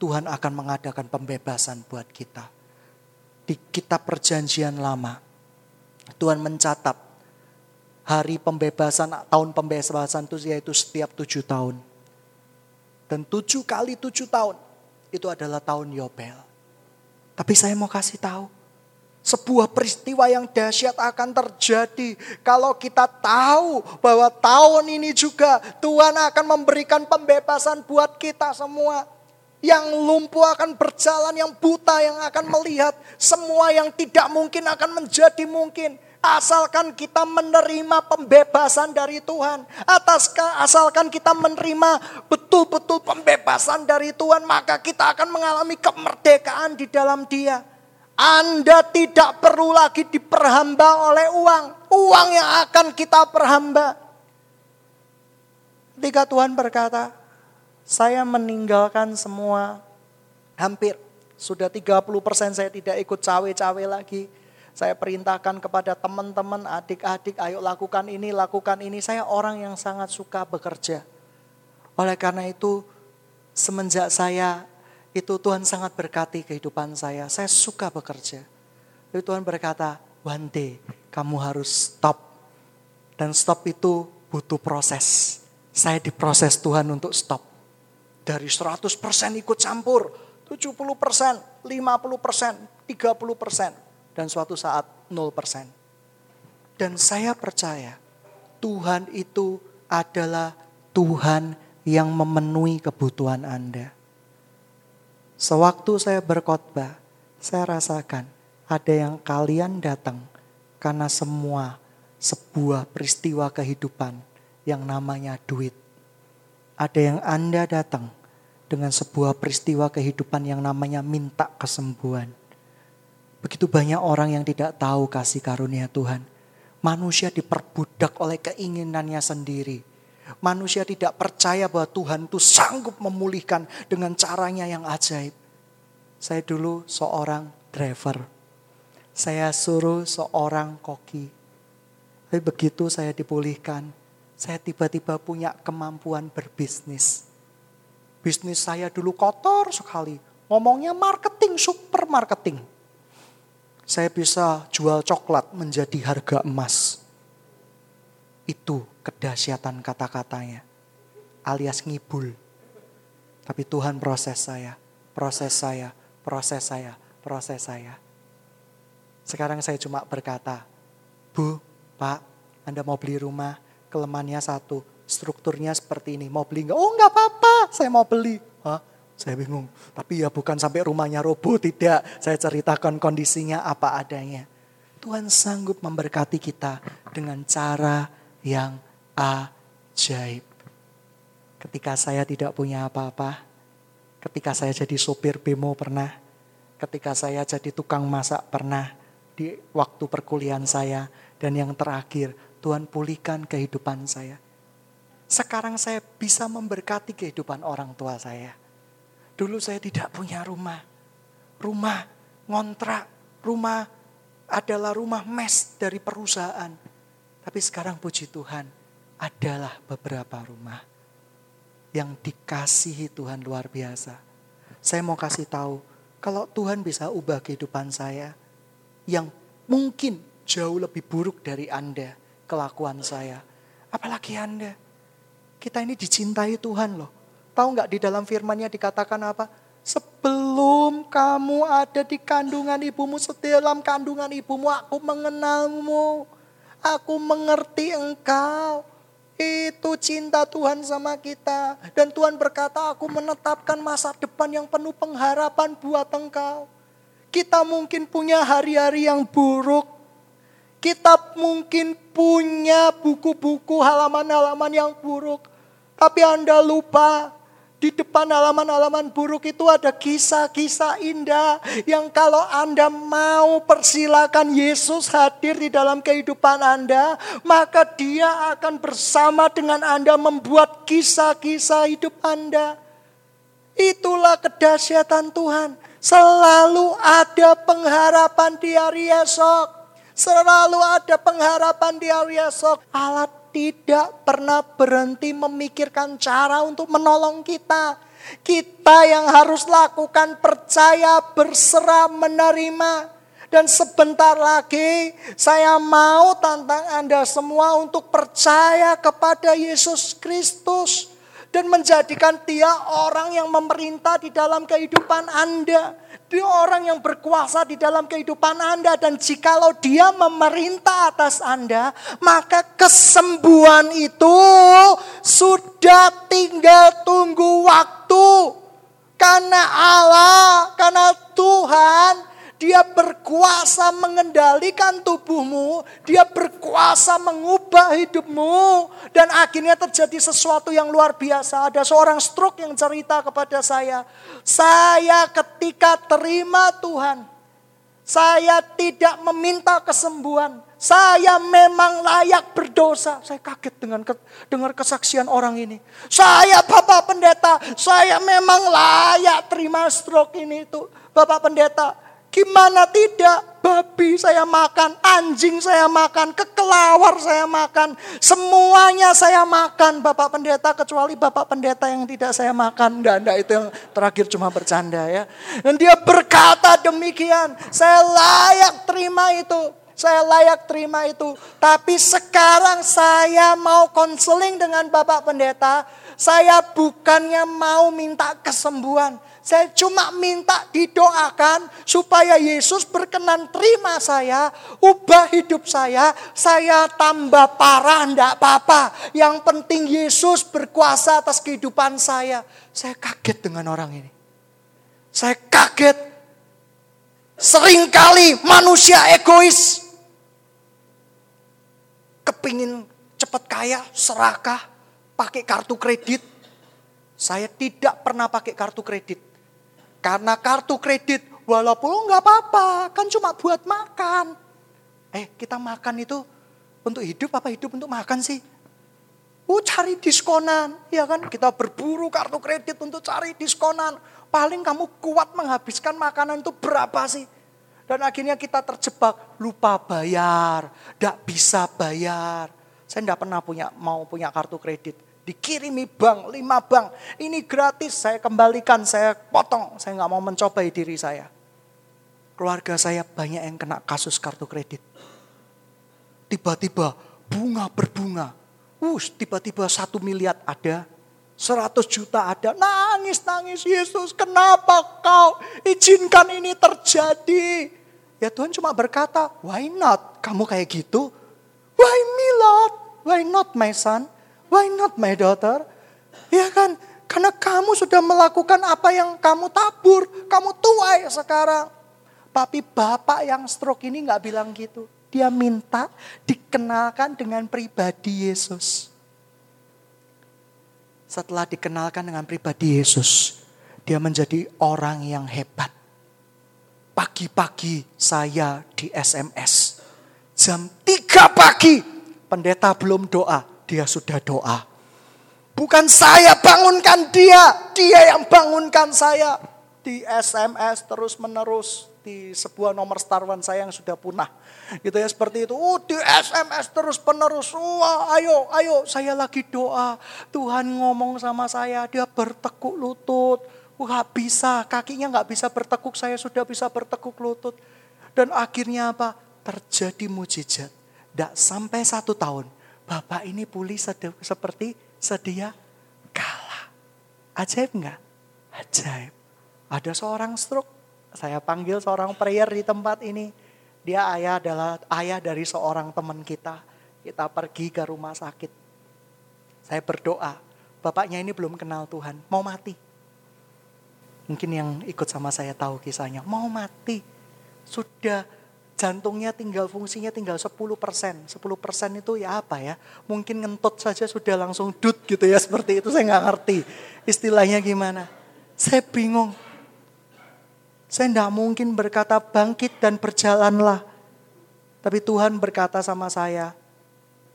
Tuhan akan mengadakan pembebasan buat kita. Di kitab perjanjian lama, Tuhan mencatat hari pembebasan, tahun pembebasan itu yaitu setiap tujuh tahun. Dan tujuh kali tujuh tahun, itu adalah tahun Yobel. Tapi saya mau kasih tahu, sebuah peristiwa yang dahsyat akan terjadi kalau kita tahu bahwa tahun ini juga Tuhan akan memberikan pembebasan buat kita semua. Yang lumpuh akan berjalan, yang buta yang akan melihat, semua yang tidak mungkin akan menjadi mungkin. Asalkan kita menerima pembebasan dari Tuhan. Atas asalkan kita menerima betul-betul pembebasan dari Tuhan, maka kita akan mengalami kemerdekaan di dalam Dia. Anda tidak perlu lagi diperhamba oleh uang. Uang yang akan kita perhamba. Ketika Tuhan berkata, saya meninggalkan semua hampir sudah 30% saya tidak ikut cawe-cawe lagi. Saya perintahkan kepada teman-teman, adik-adik, ayo lakukan ini, lakukan ini. Saya orang yang sangat suka bekerja. Oleh karena itu, semenjak saya itu Tuhan sangat berkati kehidupan saya. Saya suka bekerja. Tapi Tuhan berkata, one day kamu harus stop. Dan stop itu butuh proses. Saya diproses Tuhan untuk stop. Dari 100% ikut campur, 70%, 50%, 30%, dan suatu saat 0%. Dan saya percaya Tuhan itu adalah Tuhan yang memenuhi kebutuhan Anda. Sewaktu saya berkhotbah, saya rasakan ada yang kalian datang karena semua sebuah peristiwa kehidupan yang namanya duit. Ada yang Anda datang dengan sebuah peristiwa kehidupan yang namanya minta kesembuhan. Begitu banyak orang yang tidak tahu kasih karunia Tuhan. Manusia diperbudak oleh keinginannya sendiri Manusia tidak percaya bahwa Tuhan itu sanggup memulihkan dengan caranya yang ajaib. Saya dulu seorang driver. Saya suruh seorang koki. Tapi begitu saya dipulihkan, saya tiba-tiba punya kemampuan berbisnis. Bisnis saya dulu kotor sekali. Ngomongnya marketing, super marketing. Saya bisa jual coklat menjadi harga emas. Itu kedahsyatan kata-katanya. Alias ngibul. Tapi Tuhan proses saya, proses saya, proses saya, proses saya. Sekarang saya cuma berkata, Bu, Pak, Anda mau beli rumah, kelemahannya satu, strukturnya seperti ini. Mau beli enggak? Oh enggak apa-apa, saya mau beli. Hah? Saya bingung. Tapi ya bukan sampai rumahnya roboh, tidak. Saya ceritakan kondisinya apa adanya. Tuhan sanggup memberkati kita dengan cara yang ajaib. Ketika saya tidak punya apa-apa, ketika saya jadi sopir bemo pernah, ketika saya jadi tukang masak pernah, di waktu perkuliahan saya, dan yang terakhir, Tuhan pulihkan kehidupan saya. Sekarang saya bisa memberkati kehidupan orang tua saya. Dulu saya tidak punya rumah. Rumah ngontrak, rumah adalah rumah mes dari perusahaan. Tapi sekarang puji Tuhan, adalah beberapa rumah yang dikasihi Tuhan luar biasa. Saya mau kasih tahu, kalau Tuhan bisa ubah kehidupan saya yang mungkin jauh lebih buruk dari Anda, kelakuan saya. Apalagi Anda. Kita ini dicintai Tuhan loh. Tahu nggak di dalam firmannya dikatakan apa? Sebelum kamu ada di kandungan ibumu, dalam kandungan ibumu aku mengenalmu. Aku mengerti engkau. Itu cinta Tuhan sama kita. Dan Tuhan berkata, aku menetapkan masa depan yang penuh pengharapan buat engkau. Kita mungkin punya hari-hari yang buruk. Kita mungkin punya buku-buku halaman-halaman yang buruk. Tapi Anda lupa di depan halaman-halaman buruk itu ada kisah-kisah indah yang kalau Anda mau persilakan Yesus hadir di dalam kehidupan Anda, maka dia akan bersama dengan Anda membuat kisah-kisah hidup Anda. Itulah kedahsyatan Tuhan. Selalu ada pengharapan di hari esok. Selalu ada pengharapan di hari esok. Allah tidak pernah berhenti memikirkan cara untuk menolong kita. Kita yang harus lakukan percaya, berserah, menerima. Dan sebentar lagi saya mau tantang Anda semua untuk percaya kepada Yesus Kristus dan menjadikan dia orang yang memerintah di dalam kehidupan Anda. Dia orang yang berkuasa di dalam kehidupan Anda dan jikalau dia memerintah atas Anda, maka kesembuhan itu sudah tinggal tunggu waktu. Karena Allah, karena Tuhan dia berkuasa mengendalikan tubuhmu. Dia berkuasa mengubah hidupmu. Dan akhirnya terjadi sesuatu yang luar biasa. Ada seorang stroke yang cerita kepada saya. Saya ketika terima Tuhan. Saya tidak meminta kesembuhan. Saya memang layak berdosa. Saya kaget dengan dengar kesaksian orang ini. Saya Bapak Pendeta, saya memang layak terima stroke ini itu. Bapak Pendeta, Gimana tidak? Babi saya makan, anjing saya makan, kekelawar saya makan. Semuanya saya makan Bapak Pendeta kecuali Bapak Pendeta yang tidak saya makan. Enggak, enggak itu yang terakhir cuma bercanda ya. Dan dia berkata demikian, saya layak terima itu. Saya layak terima itu. Tapi sekarang saya mau konseling dengan Bapak Pendeta. Saya bukannya mau minta kesembuhan. Saya cuma minta didoakan supaya Yesus berkenan terima saya, ubah hidup saya, saya tambah parah, enggak apa-apa. Yang penting Yesus berkuasa atas kehidupan saya. Saya kaget dengan orang ini. Saya kaget. Seringkali manusia egois. Kepingin cepat kaya, serakah, pakai kartu kredit. Saya tidak pernah pakai kartu kredit. Karena kartu kredit, walaupun nggak apa-apa, kan cuma buat makan. Eh, kita makan itu untuk hidup apa hidup untuk makan sih? Oh, cari diskonan, ya kan? Kita berburu kartu kredit untuk cari diskonan. Paling kamu kuat menghabiskan makanan itu berapa sih? Dan akhirnya kita terjebak, lupa bayar, tidak bisa bayar. Saya tidak pernah punya mau punya kartu kredit dikirimi bank, lima bank. Ini gratis, saya kembalikan, saya potong. Saya nggak mau mencobai diri saya. Keluarga saya banyak yang kena kasus kartu kredit. Tiba-tiba bunga berbunga. Us, tiba-tiba satu miliar ada. Seratus juta ada. Nangis, nangis. Yesus, kenapa kau izinkan ini terjadi? Ya Tuhan cuma berkata, why not? Kamu kayak gitu? Why me Lord? Why not my son? Why not my daughter? Ya kan? Karena kamu sudah melakukan apa yang kamu tabur. Kamu tuai sekarang. Tapi bapak yang stroke ini nggak bilang gitu. Dia minta dikenalkan dengan pribadi Yesus. Setelah dikenalkan dengan pribadi Yesus, dia menjadi orang yang hebat. Pagi-pagi saya di SMS. Jam 3 pagi, pendeta belum doa dia sudah doa. Bukan saya bangunkan dia, dia yang bangunkan saya. Di SMS terus menerus di sebuah nomor starwan saya yang sudah punah. Gitu ya seperti itu. Oh, di SMS terus penerus. Wah, ayo, ayo, saya lagi doa. Tuhan ngomong sama saya, dia bertekuk lutut. Wah, bisa, kakinya nggak bisa bertekuk, saya sudah bisa bertekuk lutut. Dan akhirnya apa? Terjadi mujizat. Tidak sampai satu tahun, Bapak ini pulih seperti sedia kala. Ajaib enggak? Ajaib. Ada seorang stroke, saya panggil seorang prayer di tempat ini. Dia ayah adalah ayah dari seorang teman kita. Kita pergi ke rumah sakit. Saya berdoa, bapaknya ini belum kenal Tuhan, mau mati. Mungkin yang ikut sama saya tahu kisahnya, mau mati. Sudah jantungnya tinggal fungsinya tinggal 10 persen. 10 persen itu ya apa ya? Mungkin ngentut saja sudah langsung dut gitu ya seperti itu saya nggak ngerti. Istilahnya gimana? Saya bingung. Saya tidak mungkin berkata bangkit dan berjalanlah. Tapi Tuhan berkata sama saya,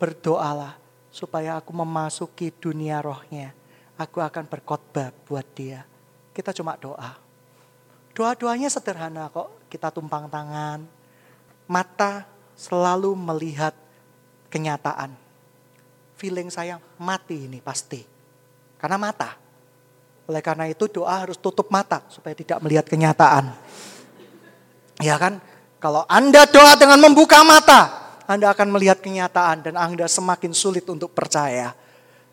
berdoalah supaya aku memasuki dunia rohnya. Aku akan berkhotbah buat dia. Kita cuma doa. Doa-doanya sederhana kok. Kita tumpang tangan. Mata selalu melihat kenyataan. Feeling saya mati ini pasti. Karena mata. Oleh karena itu doa harus tutup mata supaya tidak melihat kenyataan. Ya kan? Kalau Anda doa dengan membuka mata, Anda akan melihat kenyataan dan Anda semakin sulit untuk percaya.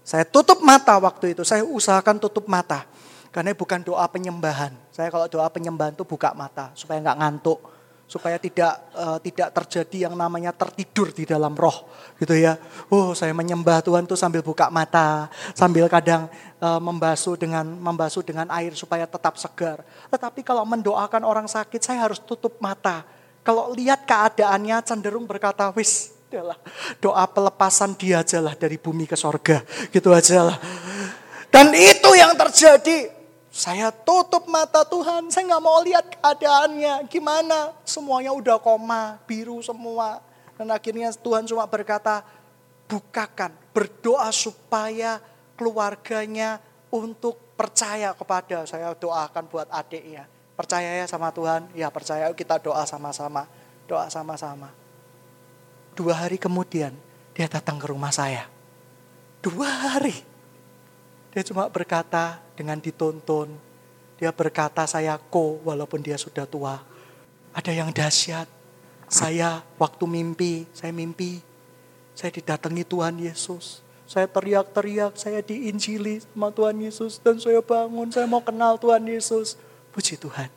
Saya tutup mata waktu itu, saya usahakan tutup mata. Karena bukan doa penyembahan. Saya kalau doa penyembahan itu buka mata supaya nggak ngantuk, supaya tidak uh, tidak terjadi yang namanya tertidur di dalam roh, gitu ya. Oh, saya menyembah Tuhan tuh sambil buka mata, sambil kadang uh, membasuh dengan membasuh dengan air supaya tetap segar. Tetapi kalau mendoakan orang sakit, saya harus tutup mata. Kalau lihat keadaannya cenderung berkata, wis, adalah doa pelepasan dia aja lah dari bumi ke sorga, gitu aja lah. Dan itu yang terjadi saya tutup mata Tuhan, saya nggak mau lihat keadaannya. Gimana? Semuanya udah koma, biru semua. Dan akhirnya Tuhan cuma berkata, bukakan, berdoa supaya keluarganya untuk percaya kepada saya doakan buat adiknya. Percaya ya sama Tuhan? Ya percaya kita doa sama-sama. Doa sama-sama. Dua hari kemudian dia datang ke rumah saya. Dua hari. Dia cuma berkata, dengan dituntun. Dia berkata saya ko walaupun dia sudah tua. Ada yang dahsyat. Saya waktu mimpi, saya mimpi. Saya didatangi Tuhan Yesus. Saya teriak-teriak, saya diinjili sama Tuhan Yesus. Dan saya bangun, saya mau kenal Tuhan Yesus. Puji Tuhan.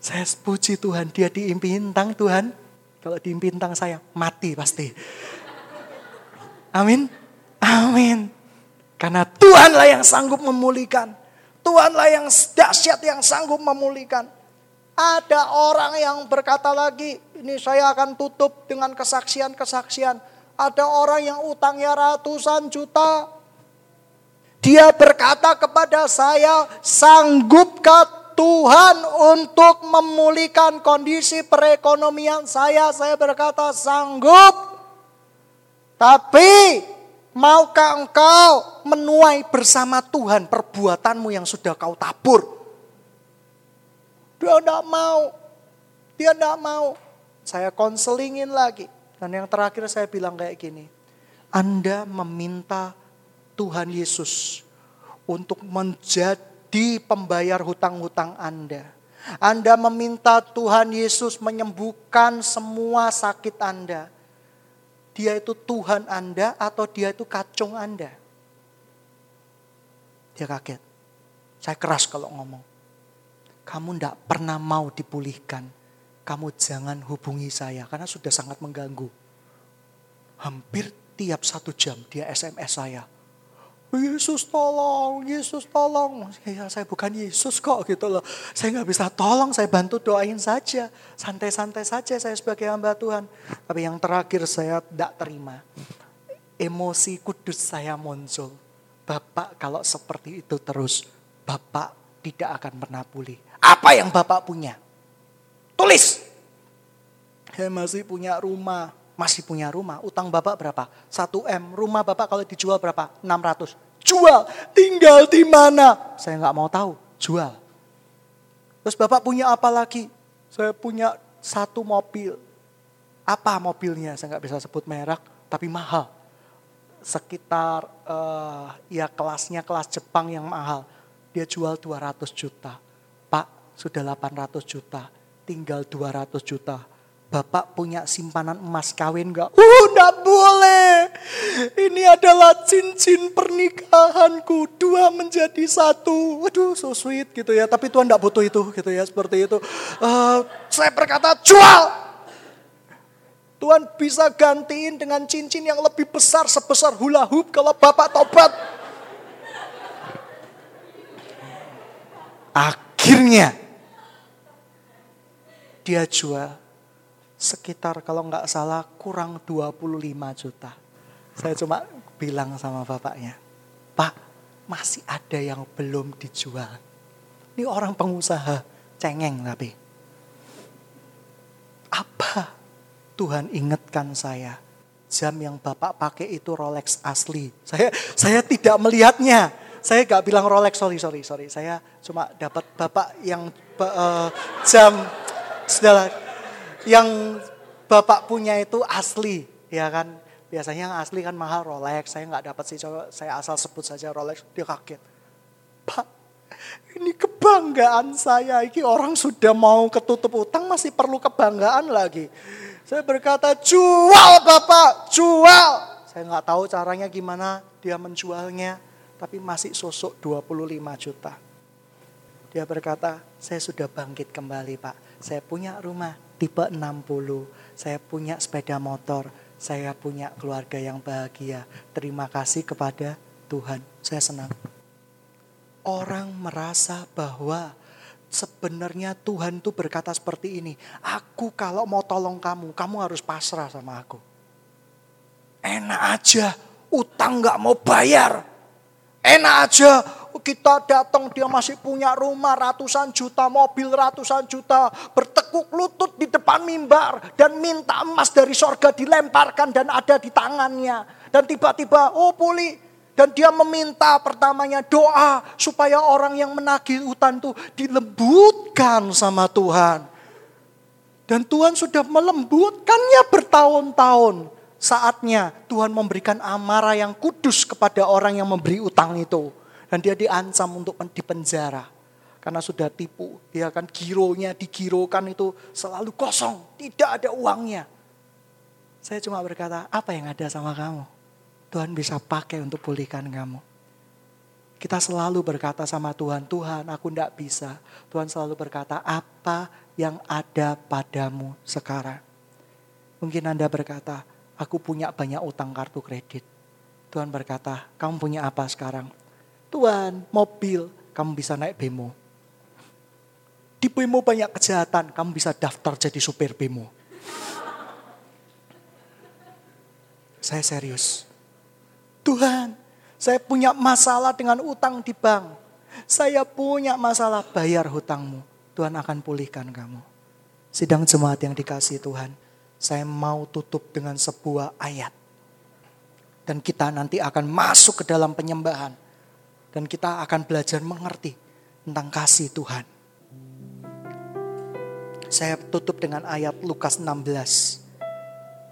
Saya puji Tuhan, dia diimpi intang Tuhan. Kalau diimpi intang saya, mati pasti. Amin. Amin. Karena Tuhanlah yang sanggup memulihkan. Tuhanlah yang dahsyat yang sanggup memulihkan. Ada orang yang berkata lagi, ini saya akan tutup dengan kesaksian-kesaksian. Ada orang yang utangnya ratusan juta. Dia berkata kepada saya, sanggupkah Tuhan untuk memulihkan kondisi perekonomian saya? Saya berkata, sanggup. Tapi Maukah engkau menuai bersama Tuhan perbuatanmu yang sudah kau tabur? Dia tidak mau. Dia tidak mau. Saya konselingin lagi. Dan yang terakhir saya bilang kayak gini. Anda meminta Tuhan Yesus untuk menjadi pembayar hutang-hutang Anda. Anda meminta Tuhan Yesus menyembuhkan semua sakit Anda dia itu Tuhan Anda atau dia itu kacung Anda. Dia kaget. Saya keras kalau ngomong. Kamu tidak pernah mau dipulihkan. Kamu jangan hubungi saya karena sudah sangat mengganggu. Hampir tiap satu jam dia SMS saya. Yesus tolong, Yesus tolong. Ya saya bukan Yesus kok gitu loh. Saya nggak bisa tolong, saya bantu doain saja. Santai-santai saja saya sebagai hamba Tuhan. Tapi yang terakhir saya tidak terima. Emosi kudus saya muncul. Bapak kalau seperti itu terus, Bapak tidak akan pernah pulih. Apa yang Bapak punya? Tulis. Saya masih punya rumah, masih punya rumah. Utang Bapak berapa? 1 M. Rumah Bapak kalau dijual berapa? 600. Jual. Tinggal di mana? Saya nggak mau tahu. Jual. Terus Bapak punya apa lagi? Saya punya satu mobil. Apa mobilnya? Saya nggak bisa sebut merek, tapi mahal. Sekitar uh, ya kelasnya kelas Jepang yang mahal. Dia jual 200 juta. Pak, sudah 800 juta. Tinggal 200 juta Bapak punya simpanan emas kawin enggak? Uh, enggak boleh. Ini adalah cincin pernikahanku. Dua menjadi satu. Waduh, so sweet gitu ya. Tapi Tuhan enggak butuh itu gitu ya. Seperti itu. Uh, saya berkata, jual. Tuhan bisa gantiin dengan cincin yang lebih besar sebesar hula hoop kalau Bapak tobat. Akhirnya dia jual sekitar kalau nggak salah kurang 25 juta. Saya cuma bilang sama bapaknya, Pak masih ada yang belum dijual. Ini orang pengusaha, cengeng tapi. Apa Tuhan ingatkan saya? Jam yang Bapak pakai itu Rolex asli. Saya saya tidak melihatnya. saya gak bilang Rolex, sorry, sorry, sorry. Saya cuma dapat bapak yang uh, jam, sudahlah, yang bapak punya itu asli, ya kan. Biasanya yang asli kan mahal Rolex, saya nggak dapat sih, coba saya asal sebut saja Rolex, dia kaget. Pak, ini kebanggaan saya, ini orang sudah mau ketutup utang masih perlu kebanggaan lagi. Saya berkata, jual Bapak, jual. Saya nggak tahu caranya gimana dia menjualnya, tapi masih sosok 25 juta. Dia berkata, saya sudah bangkit kembali Pak. Saya punya rumah tipe 60, saya punya sepeda motor, saya punya keluarga yang bahagia. Terima kasih kepada Tuhan, saya senang orang merasa bahwa sebenarnya Tuhan tuh berkata seperti ini. Aku kalau mau tolong kamu, kamu harus pasrah sama aku. Enak aja, utang gak mau bayar. Enak aja, kita datang dia masih punya rumah ratusan juta, mobil ratusan juta. Bertekuk lutut di depan mimbar dan minta emas dari sorga dilemparkan dan ada di tangannya. Dan tiba-tiba, oh pulih, dan dia meminta pertamanya doa supaya orang yang menagih hutan itu dilembutkan sama Tuhan. Dan Tuhan sudah melembutkannya bertahun-tahun. Saatnya Tuhan memberikan amarah yang kudus kepada orang yang memberi utang itu. Dan dia diancam untuk dipenjara. Karena sudah tipu. Ya kan gironya digirokan itu selalu kosong. Tidak ada uangnya. Saya cuma berkata, apa yang ada sama kamu? Tuhan bisa pakai untuk pulihkan kamu. Kita selalu berkata sama Tuhan, Tuhan aku tidak bisa. Tuhan selalu berkata, apa yang ada padamu sekarang. Mungkin Anda berkata, aku punya banyak utang kartu kredit. Tuhan berkata, kamu punya apa sekarang? Tuhan, mobil, kamu bisa naik bemo. Di bemo banyak kejahatan, kamu bisa daftar jadi supir bemo. Saya serius. Tuhan, saya punya masalah dengan utang di bank. Saya punya masalah bayar hutangmu. Tuhan akan pulihkan kamu. Sidang jemaat yang dikasih Tuhan, saya mau tutup dengan sebuah ayat. Dan kita nanti akan masuk ke dalam penyembahan. Dan kita akan belajar mengerti tentang kasih Tuhan. Saya tutup dengan ayat Lukas 16.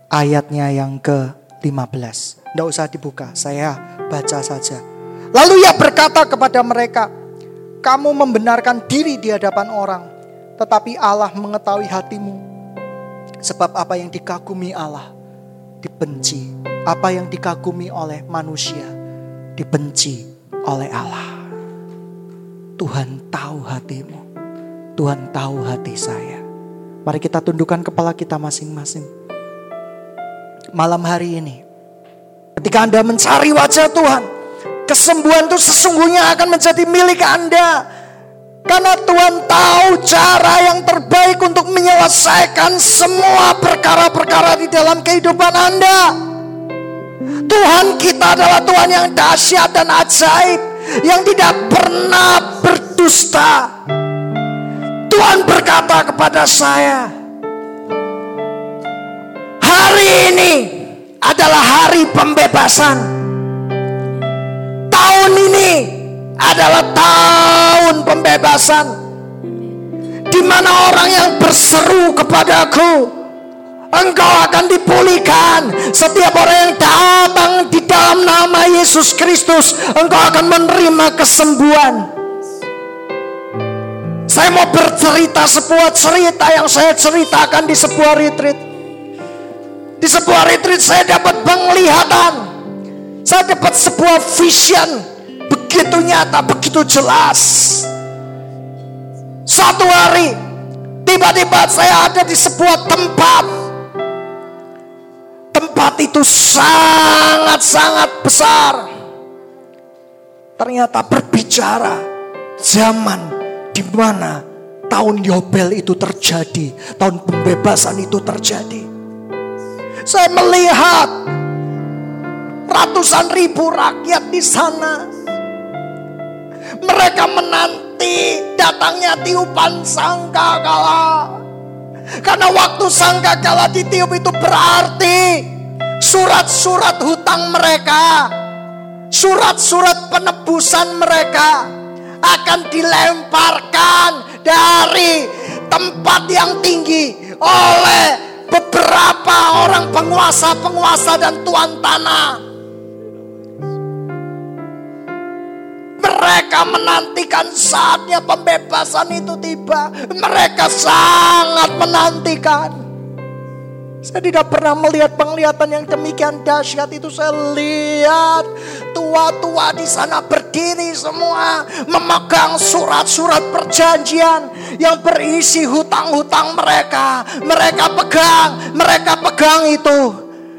Ayatnya yang ke-15. Tidak usah dibuka, saya baca saja. Lalu ia berkata kepada mereka, kamu membenarkan diri di hadapan orang, tetapi Allah mengetahui hatimu. Sebab apa yang dikagumi Allah, dibenci. Apa yang dikagumi oleh manusia, dibenci oleh Allah. Tuhan tahu hatimu. Tuhan tahu hati saya. Mari kita tundukkan kepala kita masing-masing. Malam hari ini, Ketika Anda mencari wajah Tuhan, kesembuhan itu sesungguhnya akan menjadi milik Anda. Karena Tuhan tahu cara yang terbaik untuk menyelesaikan semua perkara-perkara di dalam kehidupan Anda. Tuhan kita adalah Tuhan yang dahsyat dan ajaib, yang tidak pernah berdusta. Tuhan berkata kepada saya, "Hari ini adalah hari pembebasan. Tahun ini adalah tahun pembebasan. Di mana orang yang berseru kepadaku, engkau akan dipulihkan. Setiap orang yang datang di dalam nama Yesus Kristus, engkau akan menerima kesembuhan. Saya mau bercerita sebuah cerita yang saya ceritakan di sebuah retreat. Di sebuah retreat saya dapat penglihatan. Saya dapat sebuah vision. Begitu nyata, begitu jelas. Satu hari, tiba-tiba saya ada di sebuah tempat. Tempat itu sangat-sangat besar. Ternyata berbicara zaman di mana tahun Yobel itu terjadi, tahun pembebasan itu terjadi. Saya melihat ratusan ribu rakyat di sana. Mereka menanti datangnya tiupan sangkakala. Karena waktu sangkakala ditiup itu berarti surat-surat hutang mereka surat-surat penebusan mereka akan dilemparkan dari tempat yang tinggi oleh beberapa orang penguasa-penguasa dan tuan tanah. Mereka menantikan saatnya pembebasan itu tiba. Mereka sangat menantikan. Saya tidak pernah melihat penglihatan yang demikian dahsyat itu. Saya lihat tua-tua di sana berdiri semua memegang surat-surat perjanjian yang berisi hutang-hutang mereka. Mereka pegang, mereka pegang itu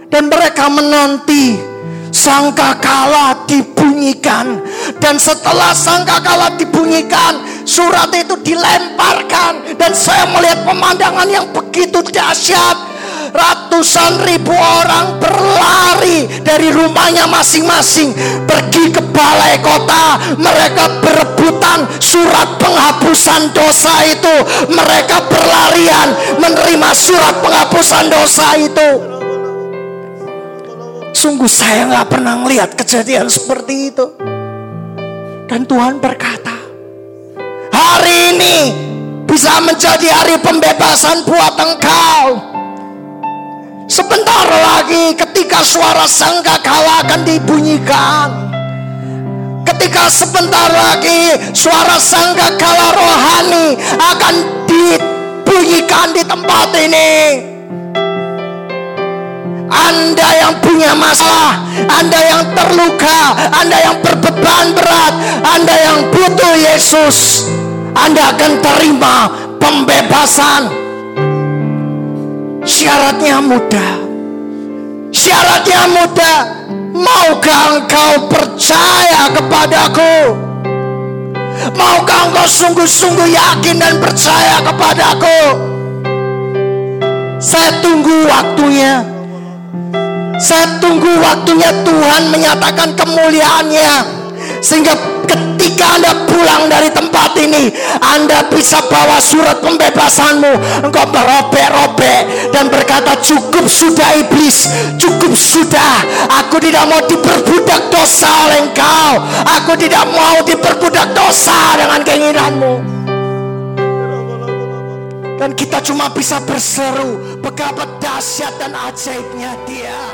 dan mereka menanti sangkakala dibunyikan dan setelah sangkakala dibunyikan surat itu dilemparkan dan saya melihat pemandangan yang begitu dahsyat ratusan ribu orang berlari dari rumahnya masing-masing pergi ke balai kota. Mereka berebutan surat penghapusan dosa itu. Mereka berlarian menerima surat penghapusan dosa itu. Sungguh saya nggak pernah melihat kejadian seperti itu. Dan Tuhan berkata hari ini bisa menjadi hari pembebasan buat engkau Sebentar lagi ketika suara sangkakala akan dibunyikan. Ketika sebentar lagi suara sangkakala rohani akan dibunyikan di tempat ini. Anda yang punya masalah, Anda yang terluka, Anda yang berbeban berat, Anda yang butuh Yesus, Anda akan terima pembebasan Syaratnya mudah. Syaratnya mudah. Maukah engkau percaya kepadaku? Maukah engkau sungguh-sungguh yakin dan percaya kepadaku? Saya tunggu waktunya. Saya tunggu waktunya Tuhan menyatakan kemuliaannya sehingga ketika Anda pulang dari tempat ini, Anda bisa bawa surat pembebasanmu. Engkau merobek-robek dan berkata, cukup sudah iblis, cukup sudah. Aku tidak mau diperbudak dosa oleh engkau. Aku tidak mau diperbudak dosa dengan keinginanmu. Dan kita cuma bisa berseru betapa dahsyat dan ajaibnya dia.